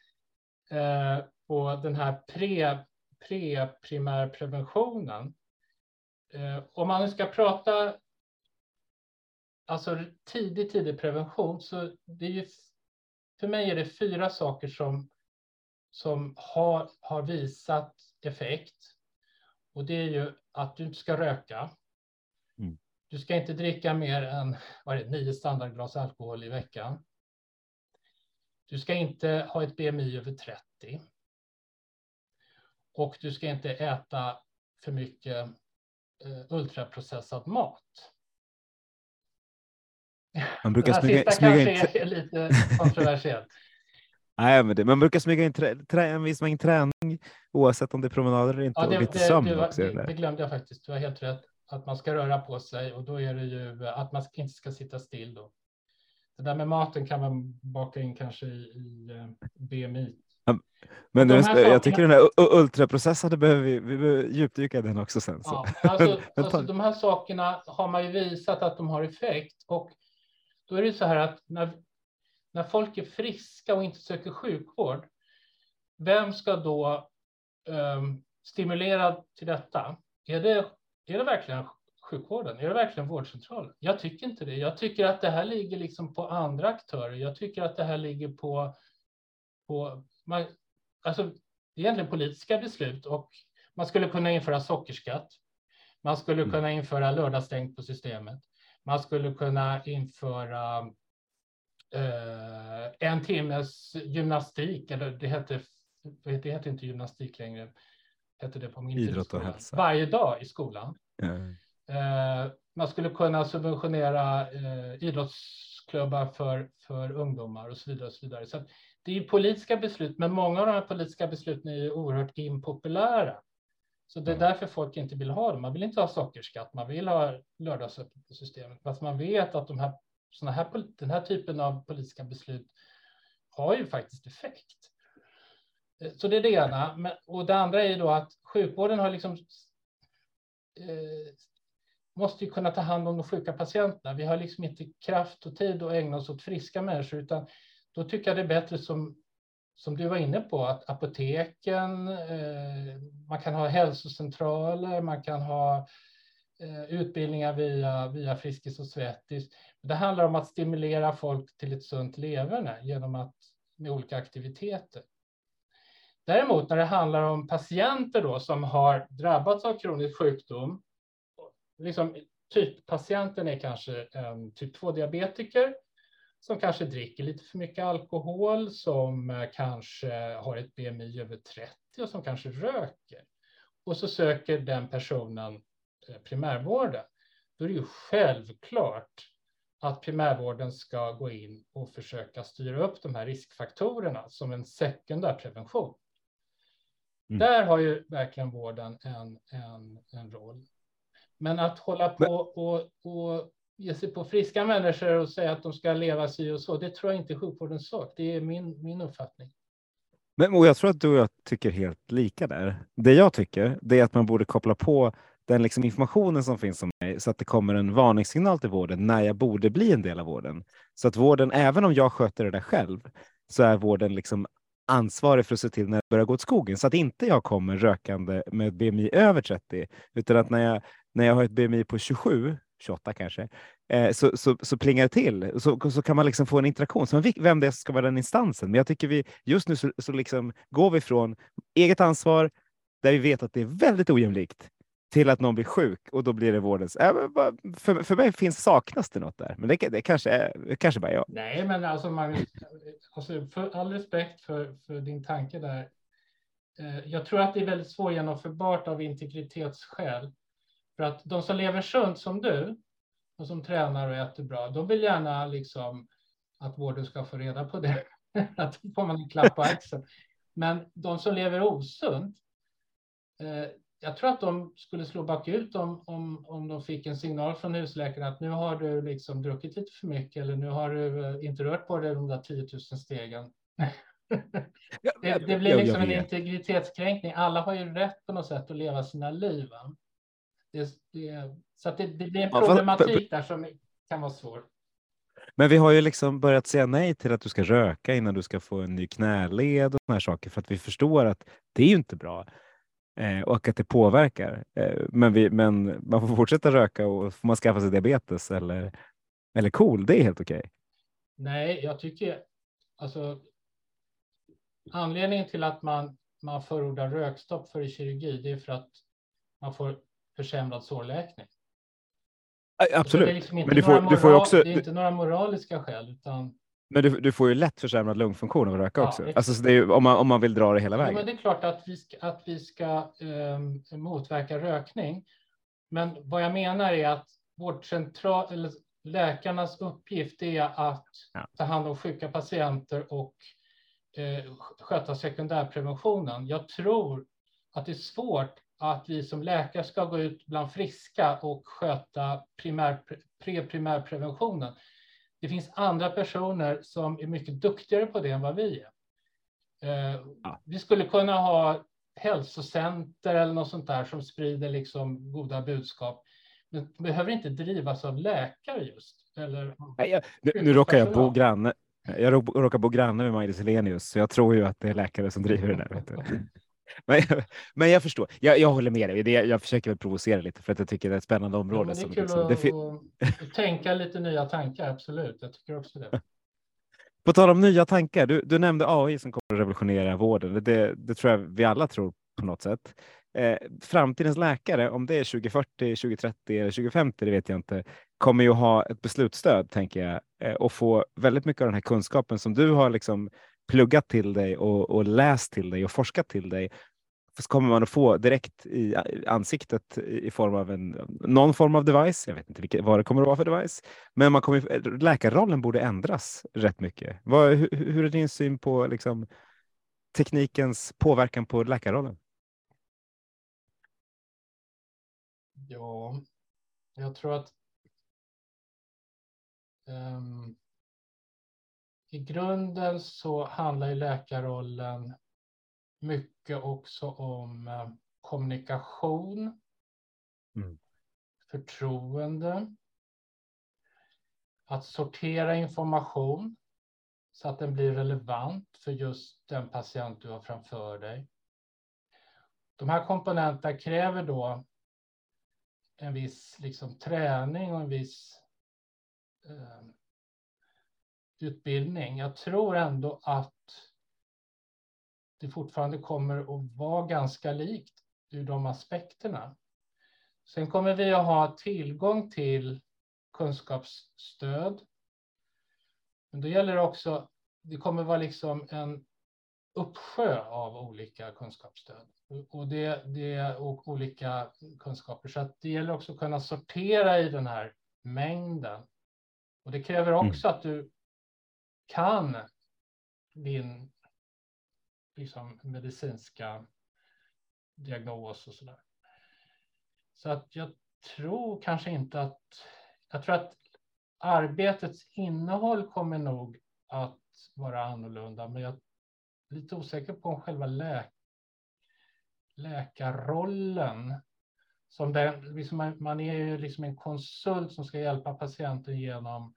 Speaker 2: eh, på den här pre, pre-primärpreventionen. Eh, om man nu ska prata alltså tidig, tidig prevention så det är ju, för mig är det fyra saker som, som har, har visat effekt. Och det är ju att du inte ska röka. Du ska inte dricka mer än vad det, nio standardglas alkohol i veckan. Du ska inte ha ett BMI över 30. Och du ska inte äta för mycket eh, ultraprocessad mat.
Speaker 1: Man brukar
Speaker 2: Den här
Speaker 1: smyga,
Speaker 2: sista
Speaker 1: smyga in,
Speaker 2: kanske är lite kontroversiell.
Speaker 1: nej, men det, man brukar smyga in trä, trä, en viss mängd träning oavsett om det är promenader eller inte
Speaker 2: Ja,
Speaker 1: och
Speaker 2: det,
Speaker 1: lite
Speaker 2: det,
Speaker 1: sömn
Speaker 2: det,
Speaker 1: också.
Speaker 2: det,
Speaker 1: det
Speaker 2: glömde jag faktiskt. Du har helt rätt. Att man ska röra på sig och då är det ju att man inte ska sitta still då. Det där med maten kan man baka in kanske i, i eh, BMI.
Speaker 1: Men det,
Speaker 2: här
Speaker 1: jag
Speaker 2: sakerna-
Speaker 1: tycker den här ultraprocessade behöver vi, vi behöver djupdyka den också sen. Så.
Speaker 2: Ja, alltså, alltså, de här sakerna har man ju visat att de har effekt. Och då är det så här att när, när folk är friska och inte söker sjukvård, vem ska då um, stimulera till detta? Är det, är det verkligen sjukvården? Är det verkligen vårdcentralen? Jag tycker inte det. Jag tycker att det här ligger liksom på andra aktörer. Jag tycker att det här ligger på, på man, alltså, egentligen politiska beslut och man skulle kunna införa sockerskatt. Man skulle
Speaker 1: Mm.
Speaker 2: kunna införa lördagsstängt på systemet. Man skulle kunna införa eh, en timmes gymnastik, eller det hette, det heter inte gymnastik längre, hette det på min
Speaker 1: Idrott och hälsa.
Speaker 2: Varje dag i skolan. Eh, man skulle kunna subventionera eh, idrottsklubbar för, för ungdomar och så vidare. Och så vidare. Så det är politiska beslut, men många av de här politiska besluten är ju oerhört impopulära. Så det är
Speaker 1: Mm.
Speaker 2: därför folk inte vill ha dem. Man vill inte ha sockerskatt, man vill ha lördagsöppet på systemet. Fast man vet att de här, såna här, den här typen av politiska beslut har ju faktiskt effekt. Eh, så det är det ena. Men, och det andra är ju då att sjukvården har liksom eh, måste ju kunna ta hand om de sjuka patienterna. Vi har liksom inte kraft och tid att ägna oss åt friska människor, utan då tycker jag det är bättre som, som du var inne på, att apoteken, eh, man kan ha hälsocentraler, man kan ha eh, utbildningar via, via Friskis och Svettis. Det handlar om att stimulera folk till ett sunt leverne genom att med olika aktiviteter. Däremot när det handlar om patienter då som har drabbats av kronisk sjukdom, liksom typpatienten är kanske en typ 2-diabetiker som kanske dricker lite för mycket alkohol, som eh, kanske har ett BMI över 30 och som kanske röker. Och så söker den personen eh, primärvården. Då är det ju självklart att primärvården ska gå in och försöka styra upp de här riskfaktorerna som en sekundär prevention. Mm. Där har ju verkligen vården en, en, en roll. Men att hålla på och, och ge sig på friska människor och säga att de ska leva si och så, det tror jag inte är sjukvårdens sak. Det är min, min uppfattning.
Speaker 1: Men och jag tror att du och jag tycker helt lika där. Det jag tycker, det är att man borde koppla på den liksom informationen som finns om mig så att det kommer en varningssignal till vården när jag borde bli en del av vården. Så att vården, även om jag sköter det där själv, så är vården liksom ansvarig för att se till när det börjar gå åt skogen så att inte jag kommer rökande med ett BMI över 30 utan att när jag, när jag har ett BMI på 27 28 kanske, eh, så, så, så plingar det till. Så, så kan man liksom få en interaktion. Så vem det ska vara den instansen. Men jag tycker vi just nu så, så liksom går vi från eget ansvar, där vi vet att det är väldigt ojämlikt, till att någon blir sjuk och då blir det vårdens... För, för mig finns, saknas det något där, men det, det kanske är kanske bara jag.
Speaker 2: Nej, men alltså Magnus, alltså för all respekt för, för din tanke där. Eh, jag tror att det är väldigt svårgenomförbart av integritetsskäl. För att de som lever sunt som du och som tränar och äter bra, de vill gärna liksom att vården ska få reda på det. att då får man en klapp på axeln. Men de som lever osunt, eh, jag tror att de skulle slå bakut om, om, om de fick en signal från husläkaren att nu har du liksom druckit lite för mycket eller nu har du eh, inte rört på dig de där 10 000 stegen. det, det, blir liksom en integritetskränkning. Alla har ju rätt på något sätt att leva sina liv. Det, det, så det, det, blir en problematik där som kan vara svår.
Speaker 1: Men vi har ju liksom börjat säga nej till att du ska röka innan du ska få en ny knäled och såna här saker för att vi förstår att det är ju inte bra eh, och att det påverkar. Eh, men, vi, men man får fortsätta röka och får man skaffa sig diabetes eller, eller KOL, det är helt okej. Okay.
Speaker 2: Nej, jag tycker alltså anledningen till att man, man förordar rökstopp för kirurgi, det är för att man får försämrad sårläkning.
Speaker 1: Absolut.
Speaker 2: Det är, liksom inte, Men du får, moral, du får också, det är inte några moraliska skäl. Utan...
Speaker 1: Men du, du får ju lätt försämrad lungfunktion av att röka ja, också. Alltså, så det är, om, man, om man vill dra det hela vägen.
Speaker 2: Ja, men det är klart att vi ska, att vi ska um, motverka rökning. Men vad jag menar är att vårt central, eller läkarnas uppgift är att ja. ta hand om sjuka patienter och eh, sköta sekundärpreventionen. Jag tror att det är svårt att vi som läkare ska gå ut bland friska och sköta primär, pre-primärpreventionen. Det finns andra personer som är mycket duktigare på det än vad vi är. Eh. Vi skulle kunna ha hälsocenter eller något sånt där som sprider liksom goda budskap. Men behöver inte drivas av läkare just. Eller
Speaker 1: Nej, nu, nu råkar jag bo granne. Jag råkar bo granne med Maj Helenius, så jag tror ju att det är läkare som driver det där. Men, men jag förstår. Jag, jag håller med dig. Det, jag försöker väl provocera lite för att jag tycker det är ett spännande område.
Speaker 2: Ja, det är kul liksom, att, att tänka lite nya tankar, absolut. Jag tycker också det.
Speaker 1: På tal om nya tankar, du, du nämnde AI som kommer att revolutionera vården. Det, det tror jag vi alla tror på något sätt. Eh, framtidens läkare, om det är 2040, 2030 eller 2050, det vet jag inte, kommer ju ha ett beslutsstöd, tänker jag, eh, och få väldigt mycket av den här kunskapen som du har liksom pluggat till dig och, och läst till dig och forskat till dig så kommer man att få direkt i ansiktet i form av en, någon form av device. Jag vet inte vilket, vad det kommer att vara för device, men man kommer, läkarrollen borde ändras rätt mycket. Vad, hur, hur är din syn på liksom, teknikens påverkan på läkarrollen?
Speaker 2: Ja, jag tror att um, i grunden så handlar ju läkarrollen mycket också om eh, kommunikation, mm. förtroende, att sortera information så att den blir relevant för just den patient du har framför dig. De här komponenterna kräver då en viss liksom, träning och en viss eh, utbildning. Jag tror ändå att det fortfarande kommer att vara ganska likt ur de aspekterna. Sen kommer vi att ha tillgång till kunskapsstöd. Men då gäller det också, det kommer vara liksom en uppsjö av olika kunskapsstöd och, det, det, och olika kunskaper. Så det gäller också att kunna sortera i den här mängden Och det kräver
Speaker 1: Mm.
Speaker 2: också att du kan din liksom, medicinska diagnos och sådär. Så att jag tror kanske inte att... Jag tror att arbetets innehåll kommer nog att vara annorlunda, men jag är lite osäker på om själva lä läkarrollen som den, liksom man, man är ju liksom en konsult som ska hjälpa patienten genom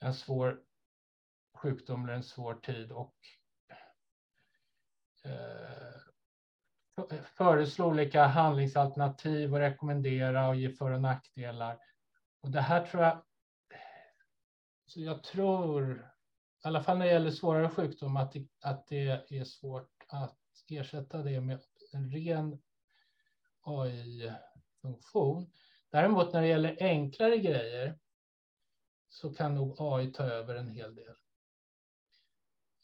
Speaker 2: en svår sjukdom eller en svår tid och eh, föreslå olika handlingsalternativ och rekommendera och ge för och nackdelar. Och det här tror jag, så jag tror, i alla fall när det gäller svårare sjukdom, att det, att det är svårt att ersätta det med en ren AI-funktion. Däremot när det gäller enklare grejer så kan nog AI ta över en hel del.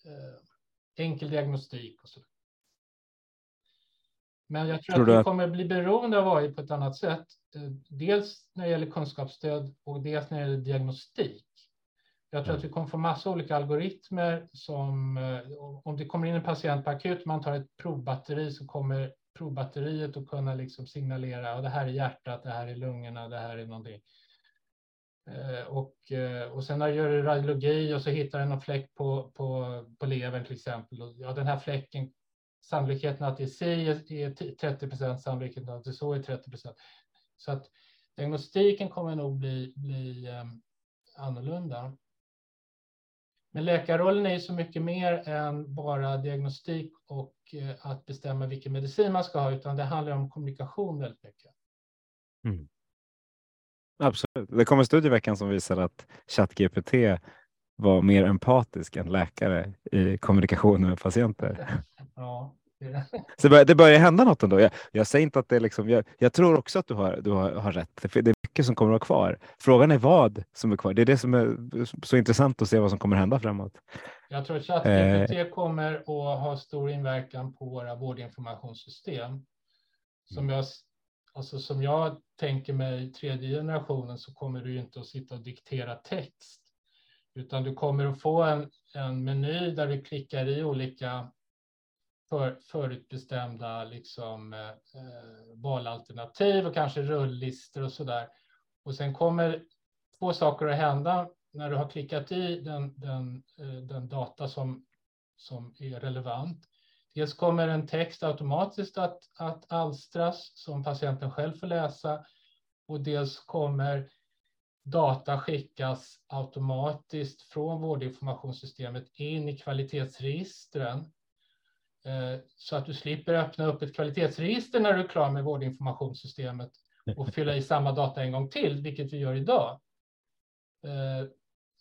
Speaker 2: Eh, enkel diagnostik och så. Men jag tror,
Speaker 1: Tror
Speaker 2: att vi
Speaker 1: att-
Speaker 2: kommer bli beroende av AI på ett annat sätt. Eh, Dels när det gäller kunskapsstöd och dels när det gäller diagnostik. Jag tror
Speaker 1: Mm.
Speaker 2: att vi kommer få massa olika algoritmer som eh, om det kommer in en patient på akut, man tar ett provbatteri så kommer provbatteriet att kunna liksom signalera och det här är hjärtat, det här är lungorna, det här är någonting. Eh, och, eh, och sen när gör radiologi och så hittar jag någon fläck på, på, på levern till exempel. Och, ja, den här fläcken, sannolikheten att det är si är 30 procent, sannolikheten att det är så är 30 procent. Så att diagnostiken kommer nog bli, bli eh, annorlunda. Men läkarrollen är ju så mycket mer än bara diagnostik och eh, att bestämma vilken medicin man ska ha, utan det handlar om kommunikation väldigt mycket. Mm.
Speaker 1: Absolut. Det kom en studie i veckan som visar att ChatGPT var mer empatisk än läkare i kommunikationen med patienter.
Speaker 2: Ja, det det.
Speaker 1: Så det börjar, det börjar hända något ändå. Jag, jag säger inte att det är liksom, jag, jag tror också att du har, du har, har rätt. För det är mycket som kommer att vara kvar. Frågan är vad som är kvar. Det är det som är så intressant att se vad som kommer hända framåt.
Speaker 2: Jag tror att ChatGPT kommer att ha stor inverkan på våra vårdinformationssystem. Som jag, alltså som jag tänker mig tredje generationen så kommer du ju inte att sitta och diktera text. Utan du kommer att få en, en meny där du klickar i olika för, förutbestämda liksom, eh, eh valalternativ och kanske rulllistor och så där. Och sen kommer två saker att hända när du har klickat i den, den, eh, den data som, som är relevant. Dels kommer en text automatiskt att, att alstras som patienten själv får läsa och dels kommer data skickas automatiskt från vårdinformationssystemet in i kvalitetsregistren eh, så att du slipper öppna upp ett kvalitetsregister när du är klar med vårdinformationssystemet och fylla i samma data en gång till, vilket vi gör idag. Eh,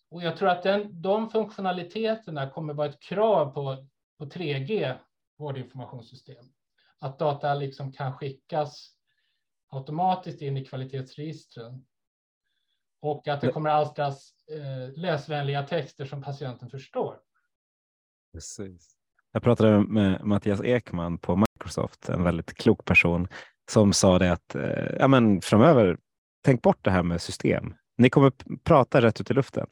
Speaker 2: Och jag tror att den, de funktionaliteterna kommer vara ett krav på, på 3G vårdinformationssystem. Att data liksom kan skickas automatiskt in i kvalitetsregistren. Och att det kommer alstras eh, läsvänliga texter som patienten förstår.
Speaker 1: Precis. Jag pratade med Mattias Ekman på Microsoft, en väldigt klok person som sa det att eh, ja, men framöver, tänk bort det här med system. Ni kommer prata rätt ut i luften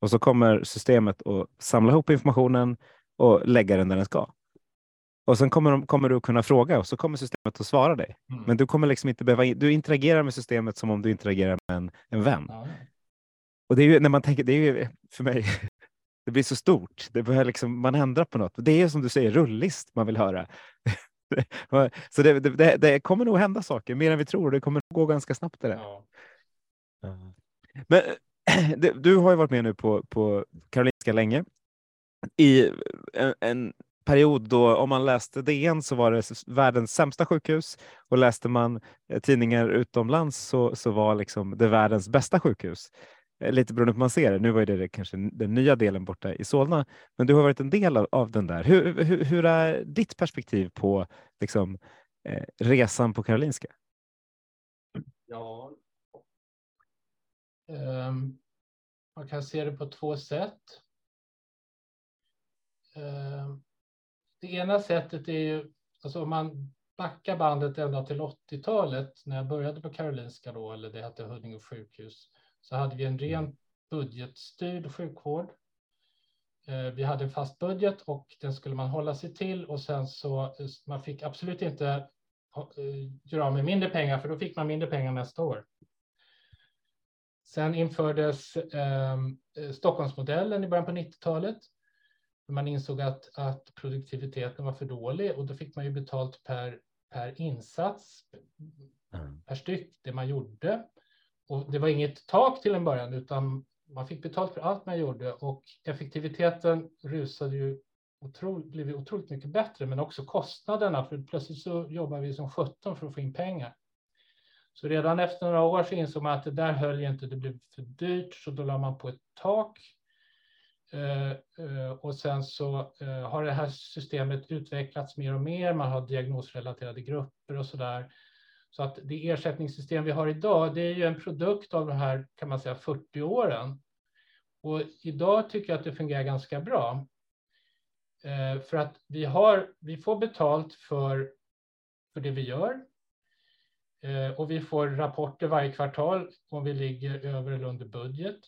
Speaker 1: och så kommer systemet att samla ihop informationen och lägga den där den ska. Och sen kommer, de, kommer du att kunna fråga och så kommer systemet att svara dig.
Speaker 2: Mm.
Speaker 1: Men du kommer liksom inte behöva, du interagerar med systemet som om du interagerar med en, en vän.
Speaker 2: Ja,
Speaker 1: Och det är ju när man tänker, det är ju för mig, det blir så stort. Det börjar liksom, man ändrar på något. Det är som du säger, rullist man vill höra. så det, det, det, det kommer nog hända saker mer än vi tror. Det kommer gå ganska snabbt det där.
Speaker 2: ja.
Speaker 1: Men du, du har ju varit med nu på, på Karolinska länge. I en, en period då, om man läste DN så var det världens sämsta sjukhus och läste man eh, tidningar utomlands så, så var liksom det världens bästa sjukhus. Eh, lite beroende på hur man ser det. Nu var det, kanske den nya delen borta i Solna, men du har varit en del av, av den där. Hur, hur, hur är ditt perspektiv på liksom, eh, resan på Karolinska?
Speaker 2: Ja. Um, man kan se det på två sätt. Um det ena sättet är ju, alltså om man backar bandet ända till 80-talet när jag började på Karolinska då, eller det hette Huddinge sjukhus, så hade vi en ren budgetstyrd sjukvård. Eh, vi hade en fast budget och den skulle man hålla sig till och sen så man fick absolut inte göra av med mindre pengar för då fick man mindre pengar nästa år. Sen infördes eh, Stockholmsmodellen i början på 90-talet. Man insåg att, att produktiviteten var för dålig och då fick man ju betalt per, per insats, mm. per styck, det man gjorde. Och det var inget tak till en början, utan man fick betalt för allt man gjorde och effektiviteten rusade ju otroligt, blev otroligt mycket bättre, men också kostnaderna, för plötsligt så jobbar vi som 17 för att få in pengar. Så redan efter några år så insåg man att det där höll inte, det blev för dyrt, så då la man på ett tak. Eh, eh, och sen så eh, har det här systemet utvecklats mer och mer, man har diagnosrelaterade grupper och så där. Så att det ersättningssystem vi har idag, det är ju en produkt av de här, kan man säga, 40 åren. Och idag tycker jag att det fungerar ganska bra. För att vi, har, vi får betalt för, för det vi gör. Och vi får rapporter varje kvartal om vi ligger över eller under budget.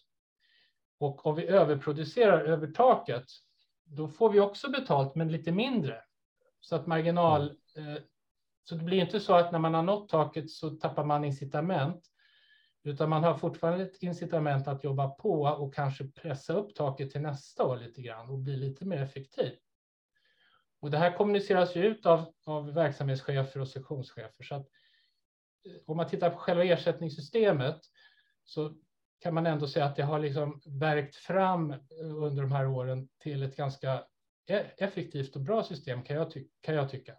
Speaker 2: Och om vi överproducerar över taket, då får vi också betalt, men lite mindre. Så att marginal... Eh, så det blir inte så att när man har nått taket så tappar man incitament, utan man har fortfarande ett incitament att jobba på och kanske pressa upp taket till nästa år lite grann och bli lite mer effektiv. Och det här kommuniceras ju ut av, av verksamhetschefer och sektionschefer. Så att om man tittar på själva ersättningssystemet så kan man ändå säga att det har liksom verkt fram under de här åren till ett ganska e-, effektivt och bra system kan jag, ty kan jag tycka.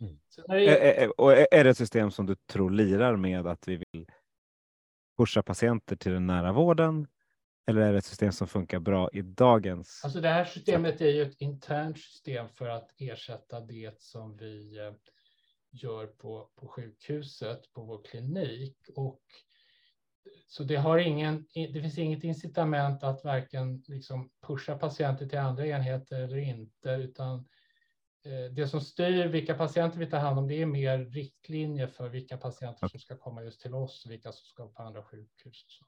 Speaker 1: Mm. Det... Och är det ett system som du tror lirar med att vi vill pusha patienter till den nära vården? Eller är det ett system som funkar bra i dagens?
Speaker 2: Alltså det här systemet är ju ett internt system för att ersätta det som vi eh, gör på, på sjukhuset, på vår klinik. Och, så det, har ingen, det finns inget incitament att varken liksom pusha patienter till andra enheter eller inte, utan eh, det som styr vilka patienter vi tar hand om, det är mer riktlinjer för vilka patienter som ska komma just till oss och vilka som ska på andra sjukhus.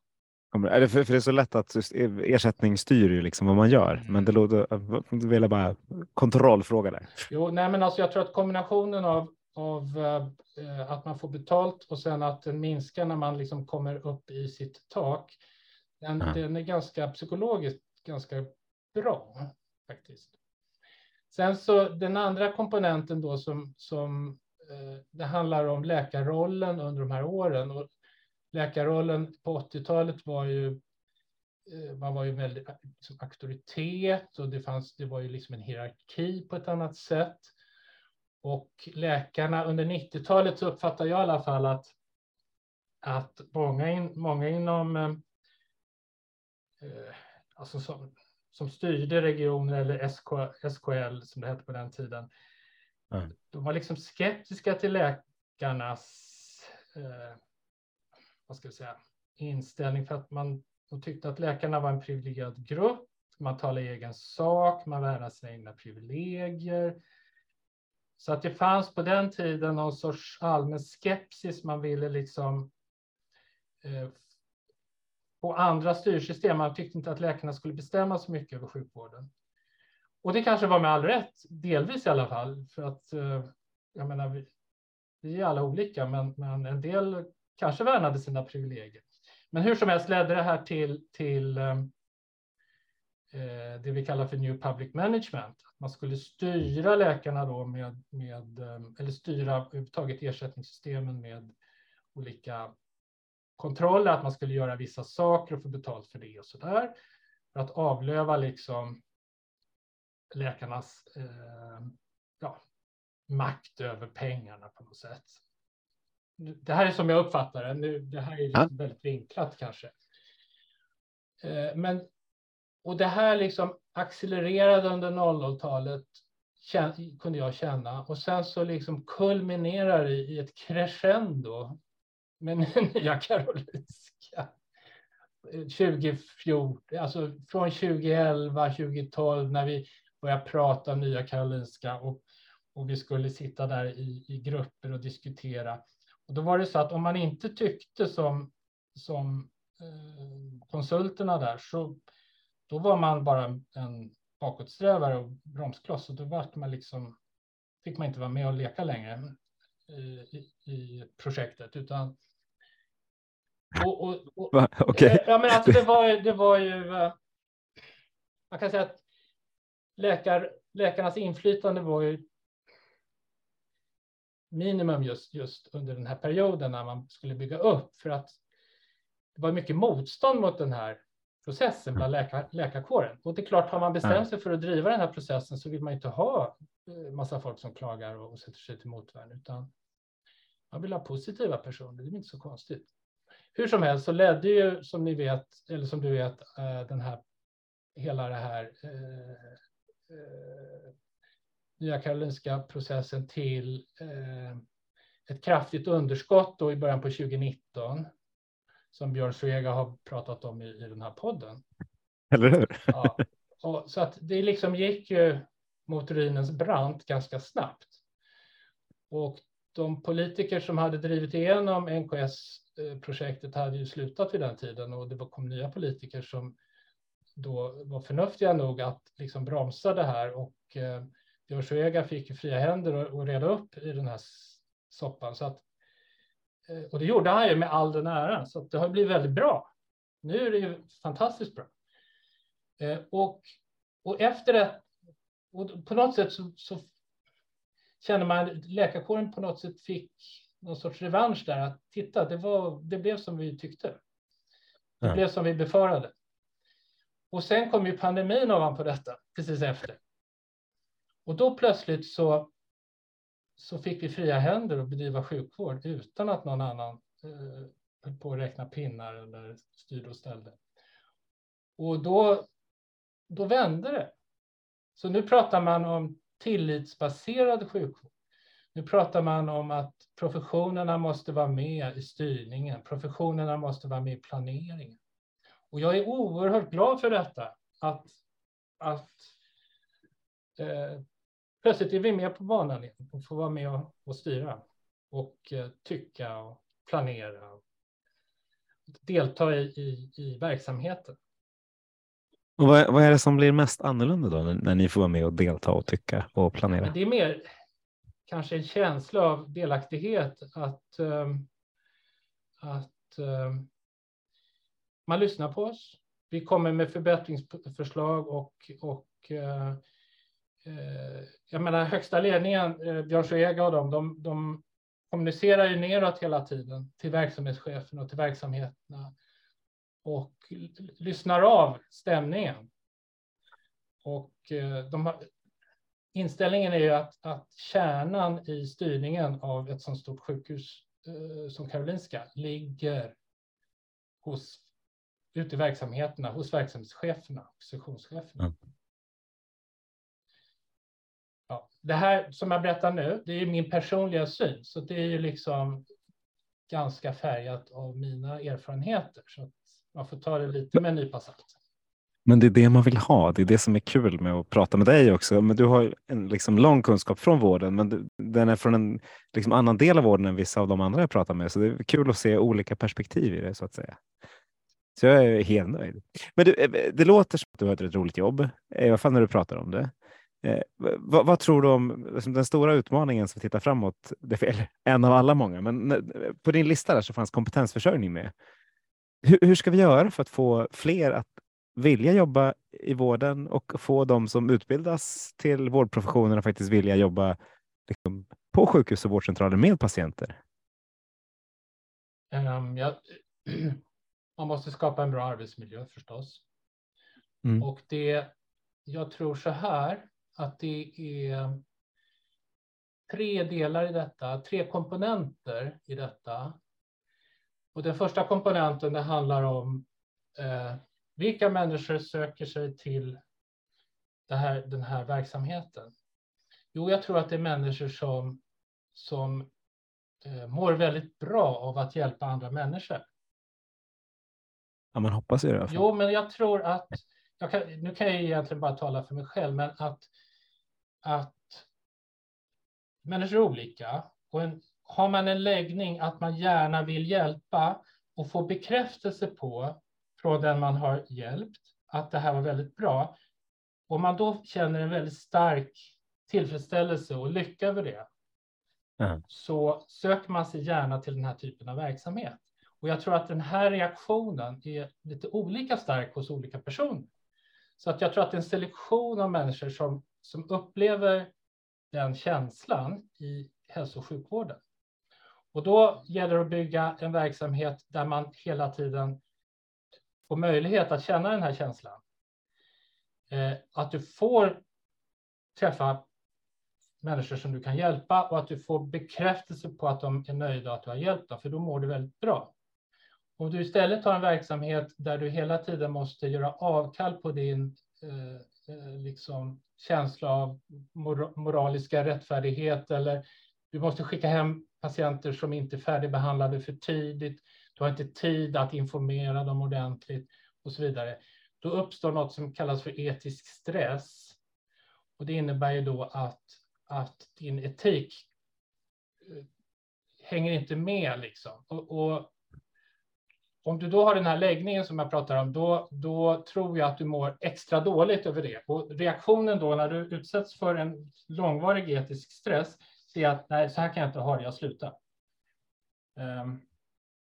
Speaker 1: Är det för, för det är så lätt att ersättning styr ju liksom vad man gör, mm. men det låter, vill jag bara kontrollfråga där.
Speaker 2: Jo, nej, men alltså jag tror att kombinationen av av eh, att man får betalt och sen att den minskar när man liksom kommer upp i sitt tak. Den, mm. den är ganska psykologiskt ganska bra faktiskt. Sen så den andra komponenten då som, som eh, det handlar om läkarrollen under de här åren. Och läkarrollen på 80-talet var ju eh, man var ju väldigt liksom, auktoritet och det fanns. Det var ju liksom en hierarki på ett annat sätt. Och läkarna under 90-talet så uppfattar jag i alla fall att, att många, in, många inom eh, eh alltså som, som styrde regioner eller SK, SKL som det hette på den tiden. Mm. De var liksom skeptiska till läkarnas eh, vad ska jag säga, inställning för att man de tyckte att läkarna var en privilegierad grupp. Man talade egen sak, man värnade sina egna privilegier. Så att det fanns på den tiden någon sorts allmän skepsis. Man ville liksom eh, på andra styrsystem. Man tyckte inte att läkarna skulle bestämma så mycket över sjukvården. Och det kanske var med all rätt, delvis i alla fall, för att eh, jag menar, vi, vi är alla olika, men, men en del kanske värnade sina privilegier. Men hur som helst ledde det här till, till Eh, det vi kallar för New Public Management. Att man skulle styra läkarna då med, med eh, eller styra överhuvudtaget ersättningssystemen med olika kontroller, att man skulle göra vissa saker och få betalt för det och så där. För att avlöva liksom läkarnas eh, ja, makt över pengarna på något sätt. Det här är som jag uppfattar det. Nu, det här är väldigt vinklat kanske. Eh, men och det här liksom accelererade under 00-talet kunde jag känna. Och sen så liksom kulminerar det i ett crescendo med Nya Karolinska. 2014, alltså från 2011, 2012 när vi började prata om Nya Karolinska och, och vi skulle sitta där i, i grupper och diskutera. Och då var det så att om man inte tyckte som, som eh, konsulterna där så då var man bara en bakåtsträvare och bromskloss och då var man liksom, fick man inte vara med och leka längre i, i projektet utan och, och, och,
Speaker 1: okay.
Speaker 2: ja, men alltså det var, det var ju man kan säga att läkar, läkarnas inflytande var ju minimum just, just under den här perioden när man skulle bygga upp för att det var mycket motstånd mot den här processen bland läkar, läkarkåren. Och det är klart, har man bestämt sig för att driva den här processen så vill man inte ha eh, massa folk som klagar och sätter sig till motvärn, utan man vill ha positiva personer. Det är inte så konstigt. Hur som helst så ledde ju, som ni vet, eller som du vet, eh, den här hela det här eh, eh, Nya Karolinska processen till eh, ett kraftigt underskott då i början på 2019 som Björn Svega har pratat om i, i den här podden.
Speaker 1: Eller hur?
Speaker 2: Ja, och, så att det liksom gick ju mot ruinens brant ganska snabbt. Och de politiker som hade drivit igenom NKS-projektet hade ju slutat vid den tiden och det kom nya politiker som då var förnuftiga nog att liksom bromsa det här och eh, Björn fick fria händer och, och reda upp i den här soppan. Så att, eh, och det gjorde han ju med all den äran, så det har blivit väldigt bra. Nu är det ju fantastiskt bra. Eh, och, och efter det, och på något sätt så, så känner man läkarkåren på något sätt fick någon sorts revansch där att titta, det, var, det blev som vi tyckte. Det ja. blev som vi befarade. Och sen kom ju pandemin ovanpå detta precis efter. Och då plötsligt så, så fick vi fria händer att bedriva sjukvård utan att någon annan eh, höll på att räkna pinnar eller styrde och ställde. Och då, då vände det. Så nu pratar man om tillitsbaserad sjukvård. Nu pratar man om att professionerna måste vara med i styrningen. Professionerna måste vara med i planeringen. Och jag är oerhört glad för detta. Att, att eh, plötsligt är vi med på banan igen och får vara med och, och styra och eh, tycka och planera. Och delta i, i, i verksamheten.
Speaker 1: Och vad, vad, är det som blir mest annorlunda då när, när, ni får vara med och delta och tycka och planera?
Speaker 2: Det är mer kanske en känsla av delaktighet att, um, att um, man lyssnar på oss. Vi kommer med förbättringsförslag och, och eh, Eh, jag menar högsta ledningen, eh, Björn Soega och dem, de, de kommunicerar ju neråt hela tiden till verksamhetschefen och till verksamheterna och lyssnar av stämningen. Och eh, de har, inställningen är ju att, att kärnan i styrningen av ett så stort sjukhus eh, som Karolinska ligger hos ute i verksamheterna hos verksamhetscheferna och sektionscheferna. Mm. Det här som jag berättar nu, det är min personliga syn, så det är ju liksom ganska färgat av mina erfarenheter. Så att man får ta det lite med en nypa salt.
Speaker 1: Men det är det man vill ha. Det är det som är kul med att prata med dig också. Men du har en liksom lång kunskap från vården, men du, den är från en liksom annan del av vården än vissa av de andra jag pratar med. Så det är kul att se olika perspektiv i det så att säga. Så jag är helt nöjd. Men du, eh, det låter som att du har ett roligt jobb, i alla fall när du pratar om det. Eh, vad, vad, tror du om liksom den stora utmaningen som vi tittar framåt? Det är en av alla många, men på din lista där så fanns kompetensförsörjning med. Hur, hur, ska vi göra för att få fler att vilja jobba i vården och få de som utbildas till vårdprofessionerna faktiskt vilja jobba liksom, på sjukhus och vårdcentraler med patienter?
Speaker 2: Um, ja, man måste skapa en bra arbetsmiljö förstås. Mm. Och det, jag tror så här att det är tre delar i detta, tre komponenter i detta. Och den första komponenten det handlar om eh, vilka människor söker sig till här, den här verksamheten? Jo, jag tror att det är människor som, som eh, mår väldigt bra av att hjälpa andra människor.
Speaker 1: Ja, man hoppas ju
Speaker 2: det. Jo, men jag tror att, kan, nu kan jag egentligen bara tala för mig själv, men att, att människor är olika. Och en, har man en läggning att man gärna vill hjälpa och få bekräftelse på från den man har hjälpt att det här var väldigt bra. Om man då känner en väldigt stark tillfredsställelse och lycka över det, mm. så söker man sig gärna till den här typen av verksamhet. Och jag tror att den här reaktionen är lite olika stark hos olika personer. Så att jag tror att det är en selektion av människor som, som upplever den känslan i hälso och sjukvården. Och då gäller det att bygga en verksamhet där man hela tiden får möjlighet att känna den här känslan. Eh, att du får träffa människor som du kan hjälpa och att du får bekräftelse på att de är nöjda att du har hjälpt dem, för då mår du väldigt bra. Om du istället har en verksamhet där du hela tiden måste göra avkall på din eh, eh liksom, känsla av mor moraliska rättfärdighet eller du måste skicka hem patienter som inte är färdigbehandlade för tidigt. Du har inte tid att informera dem ordentligt och så vidare. Då uppstår något som kallas för etisk stress. Och det innebär ju då att, att din etik eh, hänger inte med liksom. Och, och om du då har den här läggningen som jag pratar om, då, då tror jag att du mår extra dåligt över det. Och reaktionen då när du utsätts för en långvarig etisk stress är att nej, så här kan jag inte ha det, jag slutar. Um,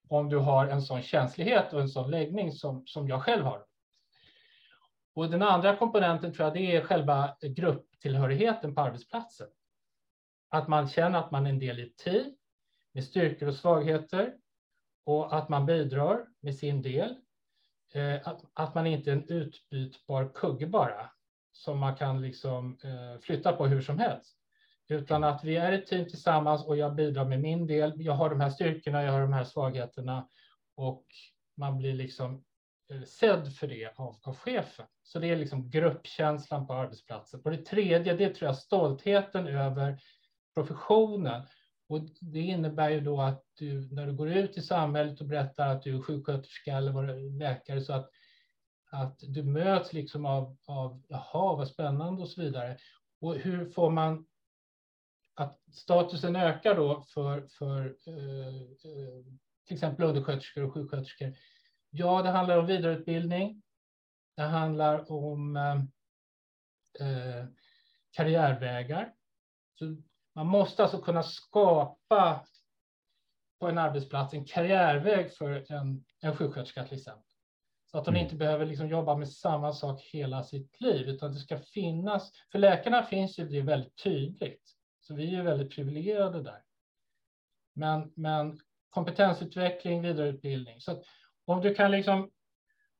Speaker 2: om du har en sån känslighet och en sån läggning som, som jag själv har. Och den andra komponenten tror jag det är själva grupptillhörigheten på arbetsplatsen. Att man känner att man är en del i ett team med styrkor och svagheter och att man bidrar med sin del. Eh, att, att man inte är en utbytbar kugge bara som man kan liksom eh, flytta på hur som helst. Utan att vi är ett team tillsammans och jag bidrar med min del. Jag har de här styrkorna, jag har de här svagheterna och man blir liksom eh, sedd för det av, av chefen. Så det är liksom gruppkänslan på arbetsplatsen. Och det tredje, det tror jag stoltheten över professionen och det innebär ju då att du, när du går ut i samhället och berättar att du är sjuksköterska eller läkare, så att, att du möts liksom av, av jaha, vad spännande och så vidare. Och hur får man att statusen ökar då för, för eh, eh till exempel undersköterskor och sjuksköterskor? Ja, det handlar om vidareutbildning. Det handlar om eh, eh karriärvägar. Så man måste alltså kunna skapa på en arbetsplats en karriärväg för en, en sjuksköterska till exempel. Så att hon mm. inte behöver liksom jobba med samma sak hela sitt liv, utan det ska finnas. För läkarna finns ju det väldigt tydligt, så vi är väldigt privilegierade där. Men, men kompetensutveckling, vidareutbildning. Så om du kan liksom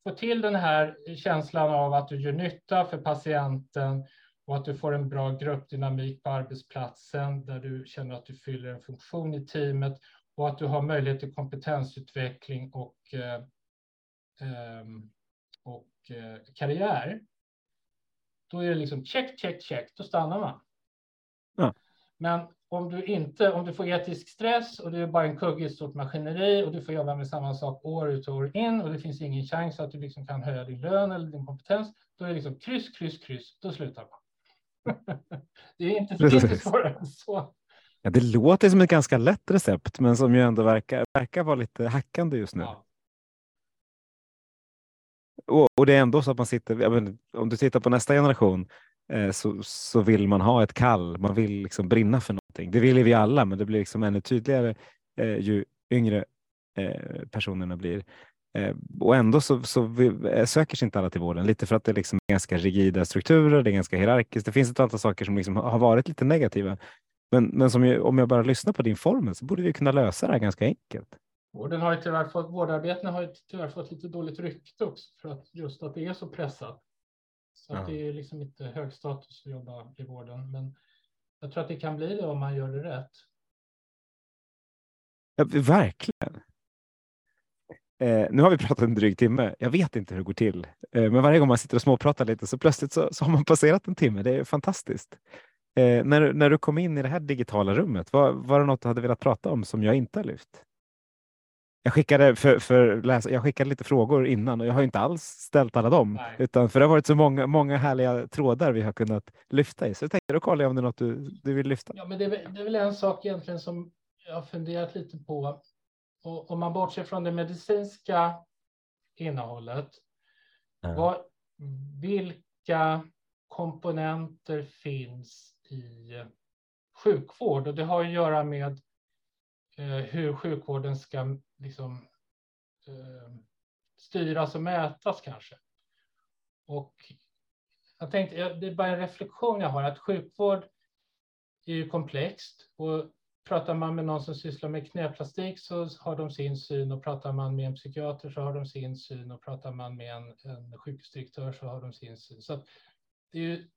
Speaker 2: få till den här känslan av att du gör nytta för patienten och att du får en bra gruppdynamik på arbetsplatsen där du känner att du fyller en funktion i teamet och att du har möjlighet till kompetensutveckling och, eh, ehm, och eh, karriär. Då är det liksom check, check, check, då stannar man. Ja. Men om du inte, om du får etisk stress och du är bara en kugge i ett stort maskineri och du får jobba med samma sak år ut och år in och det finns ingen chans att du liksom kan höja din lön eller din kompetens, då är det liksom kryss, kryss, kryss, då slutar man. Det är inte, inte svårare än så.
Speaker 1: Ja, det låter som ett ganska lätt recept, men som ju ändå verkar, verkar vara lite hackande just nu. Ja. Och, och, det är ändå så att man sitter, menar, om du tittar på nästa generation eh, så, så vill man ha ett kall, man vill liksom brinna för någonting. Det vill vi alla, men det blir liksom ännu tydligare eh, ju yngre eh, personerna blir. Eh, och ändå så, så vi, eh, söker sig inte alla till vården, lite för att det liksom är ganska rigida strukturer, det är ganska hierarkiskt. Det finns ett antal saker som liksom har varit lite negativa. Men, men som jag, om jag bara lyssnar på din formel så borde vi kunna lösa det här ganska enkelt.
Speaker 2: Vården har ju tyvärr fått, vårdarbetena har ju tyvärr fått lite dåligt rykte också för att just att det är så pressat. Så ja. att det är liksom inte hög status att jobba i vården. Men jag tror att det kan bli det om man gör det rätt.
Speaker 1: Ja, verkligen. Eh, nu har vi pratat en dryg timme. Jag vet inte hur det går till, eh, men varje gång man sitter och småpratar lite så plötsligt så, så har man passerat en timme. Det är fantastiskt. Eh, när, när du kom in i det här digitala rummet, var, var det något du hade velat prata om som jag inte har lyft? Jag skickade, för, för läsa, jag skickade lite frågor innan och jag har inte alls ställt alla dem, Nej. utan för det har varit så många, många härliga trådar vi har kunnat lyfta i. Så jag tänkte då kollar jag om det är något du, du vill lyfta.
Speaker 2: Ja, men det är, det är väl en sak egentligen som jag har funderat lite på och om man bortser från det medicinska innehållet,
Speaker 1: Ja.
Speaker 2: vad, vilka komponenter finns i sjukvård? Och det har att göra med eh, hur sjukvården ska liksom, eh, styras och mätas kanske. Och jag tänkte, det är bara en reflektion jag har, att sjukvård är ju komplext. Och pratar man med någon som sysslar med knäplastik så har de sin syn och pratar man med en psykiater så har de sin syn och pratar man med en, en sjukhusdirektör så har de sin syn. Så det är ju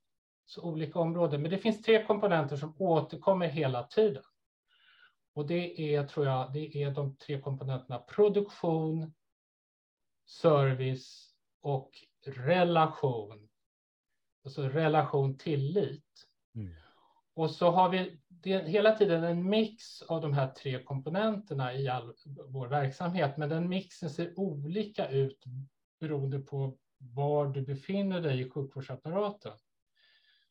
Speaker 2: så olika områden. Men det finns tre komponenter som återkommer hela tiden. Och det är, tror jag, det är de tre komponenterna produktion, service och relation. Alltså relation tillit.
Speaker 1: Mm.
Speaker 2: Och så har vi det är hela tiden en mix av de här tre komponenterna i all vår verksamhet. Men den mixen ser olika ut beroende på var du befinner dig i sjukvårdsapparaten.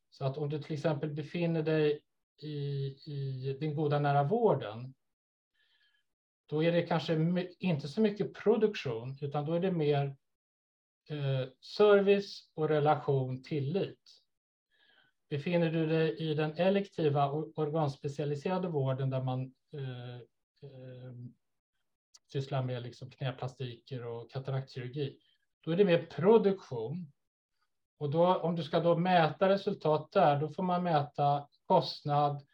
Speaker 2: Så att om du till exempel befinner dig i, i den goda nära vården, då är det kanske inte så mycket produktion, utan då är det mer eh, service och relation tillit. Befinner du dig i den elektiva och organspecialiserade vården där man eh, eh, sysslar med liksom knäplastiker och kataraktkirurgi, då är det mer produktion. Och då, om du ska då mäta resultat där, då får man mäta kostnad,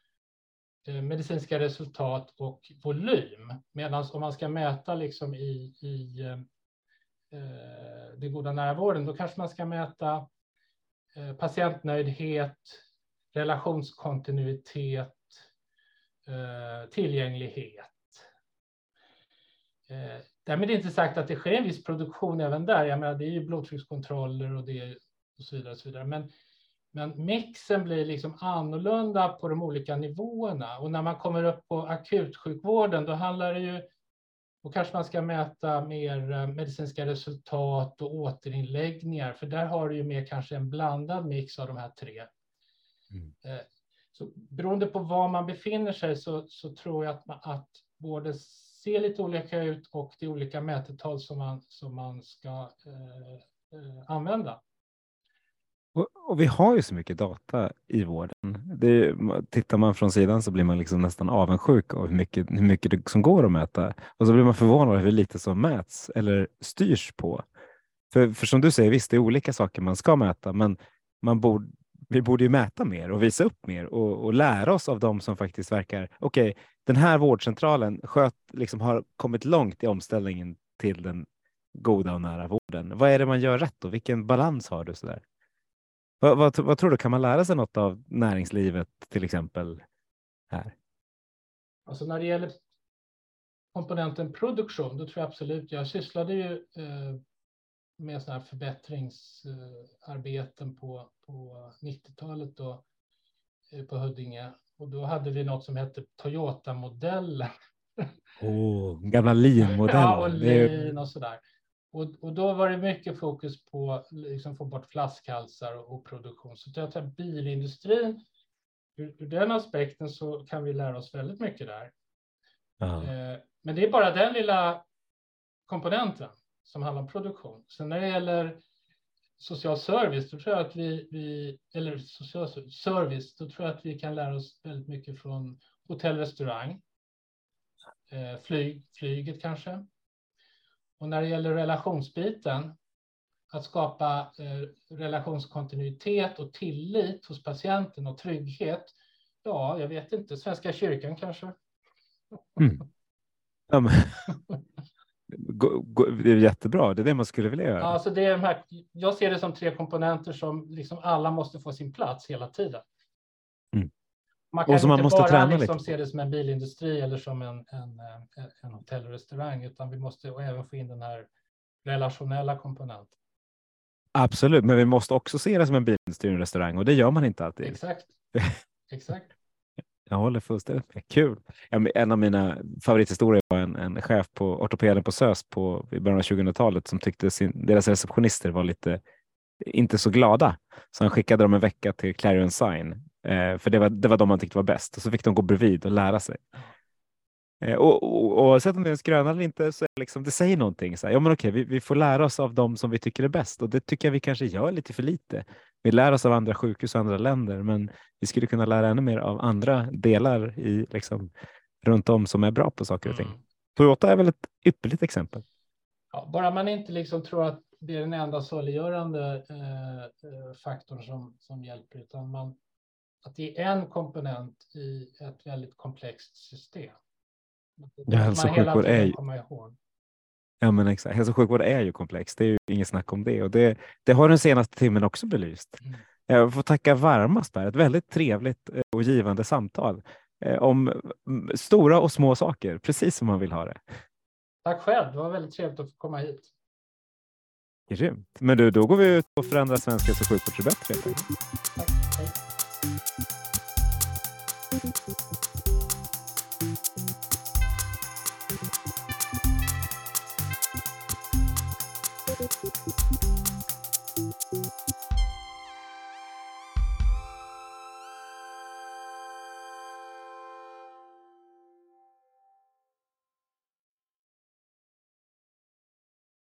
Speaker 2: eh, medicinska resultat och volym. Medan om man ska mäta liksom i, i eh, eh den goda nära vården, då kanske man ska mäta eh, Eh, patientnöjdhet, relationskontinuitet, eh, tillgänglighet. Eh, därmed inte sagt att det sker en viss produktion även där. Jag menar, det är ju blodtryckskontroller och det och så vidare. Och så vidare. Men, men mixen blir liksom annorlunda på de olika nivåerna. Och när man kommer upp på akutsjukvården, då handlar det ju då kanske man ska mäta mer eh, medicinska resultat och återinläggningar, för där har du ju mer kanske en blandad mix av de här tre.
Speaker 1: Mm.
Speaker 2: Eh, Så beroende på var man befinner sig så, så tror jag att, man, att både ser lite olika ut och det är olika mätetal som man, som man ska eh, eh, använda.
Speaker 1: Och, och vi har ju så mycket data i vården. Det är, tittar man från sidan så blir man liksom nästan avundsjuk av hur mycket, hur mycket det som går att mäta. Och så blir man förvånad över hur lite som mäts eller styrs på. För, för som du säger, visst det är olika saker man ska mäta, men man borde, vi borde ju mäta mer och visa upp mer och, och lära oss av dem som faktiskt verkar, okej, okay, den här vårdcentralen sköt, liksom har kommit långt i omställningen till den goda och nära vården. Vad är det man gör rätt och vilken balans har du? Så där? Vad, vad, vad, tror du, kan man lära sig något av näringslivet till exempel här?
Speaker 2: Alltså när det gäller komponenten produktion, då tror jag absolut, jag sysslade ju eh, med sådana här förbättringsarbeten på, på 90-talet då, eh, på Huddinge. Och då hade vi något som hette Toyota-modellen.
Speaker 1: Oh, gamla lean-modellen.
Speaker 2: ja, och lean och sådär. Och, och då var det mycket fokus på liksom få bort flaskhalsar och, och produktion. Så jag tror att bilindustrin, ur, ur, den aspekten så kan vi lära oss väldigt mycket där. Eh, men det är bara den lilla komponenten som handlar om produktion. Sen när det gäller social service, då tror jag att vi, vi eller social service, då tror jag att vi kan lära oss väldigt mycket från hotell, restaurang, eh, flyg, flyget kanske. Och när det gäller relationsbiten, att skapa eh, relationskontinuitet och tillit hos patienten och trygghet. Ja, jag vet inte, Svenska kyrkan kanske.
Speaker 1: Mm. Ja, men, det är jättebra, det är det man skulle vilja göra.
Speaker 2: Alltså det är de här, jag ser det som tre komponenter som liksom alla måste få sin plats hela tiden. Man kan
Speaker 1: och som
Speaker 2: inte
Speaker 1: man måste
Speaker 2: bara
Speaker 1: träna
Speaker 2: liksom se det som en bilindustri eller som en, en, en, en hotell och restaurang, utan vi måste även få in den här relationella komponenten.
Speaker 1: Absolut, men vi måste också se det som en bilindustri och en restaurang och det gör man inte alltid.
Speaker 2: Exakt. Exakt.
Speaker 1: Jag håller fullständigt med. Kul. En av mina favorithistorier var en, en chef på ortopeden på SÖS på, i början av 2000-talet som tyckte sin, deras receptionister var lite inte så glada. Så han skickade dem en vecka till Clarion Sign, eh, för det var, det var de han tyckte var bäst. Och så fick de gå bredvid och lära sig. Eh, och, och, oavsett om det är en skröna eller inte så är det, liksom, det säger någonting. Så här, ja, men okej, vi, vi får lära oss av dem som vi tycker är bäst och det tycker jag vi kanske gör lite för lite. Vi lär oss av andra sjukhus och andra länder, men vi skulle kunna lära ännu mer av andra delar i, liksom, runt om som är bra på saker och ting.
Speaker 2: Mm.
Speaker 1: Toyota är väl ett ypperligt exempel.
Speaker 2: Ja, bara man inte liksom tror att det är den enda saliggörande eh, eh, faktorn som, som hjälper, utan man, att det är en komponent i ett väldigt komplext system.
Speaker 1: Ja, hälso och sjukvård är ju... Ja, men exakt. Hälso och sjukvård är ju komplex. Det är ju inget snack om det och det, det har den senaste timmen också belyst.
Speaker 2: Mm.
Speaker 1: Jag får tacka varmast Per. Ett väldigt trevligt eh, och givande samtal eh, om mm, stora och små saker, precis som man vill ha det.
Speaker 2: Tack själv. Det var väldigt trevligt att få komma hit.
Speaker 1: Grymt. Men du, då går vi ut och förändrar svensk hälso och sjukvård till bättre.
Speaker 2: Tack. Hej. thank you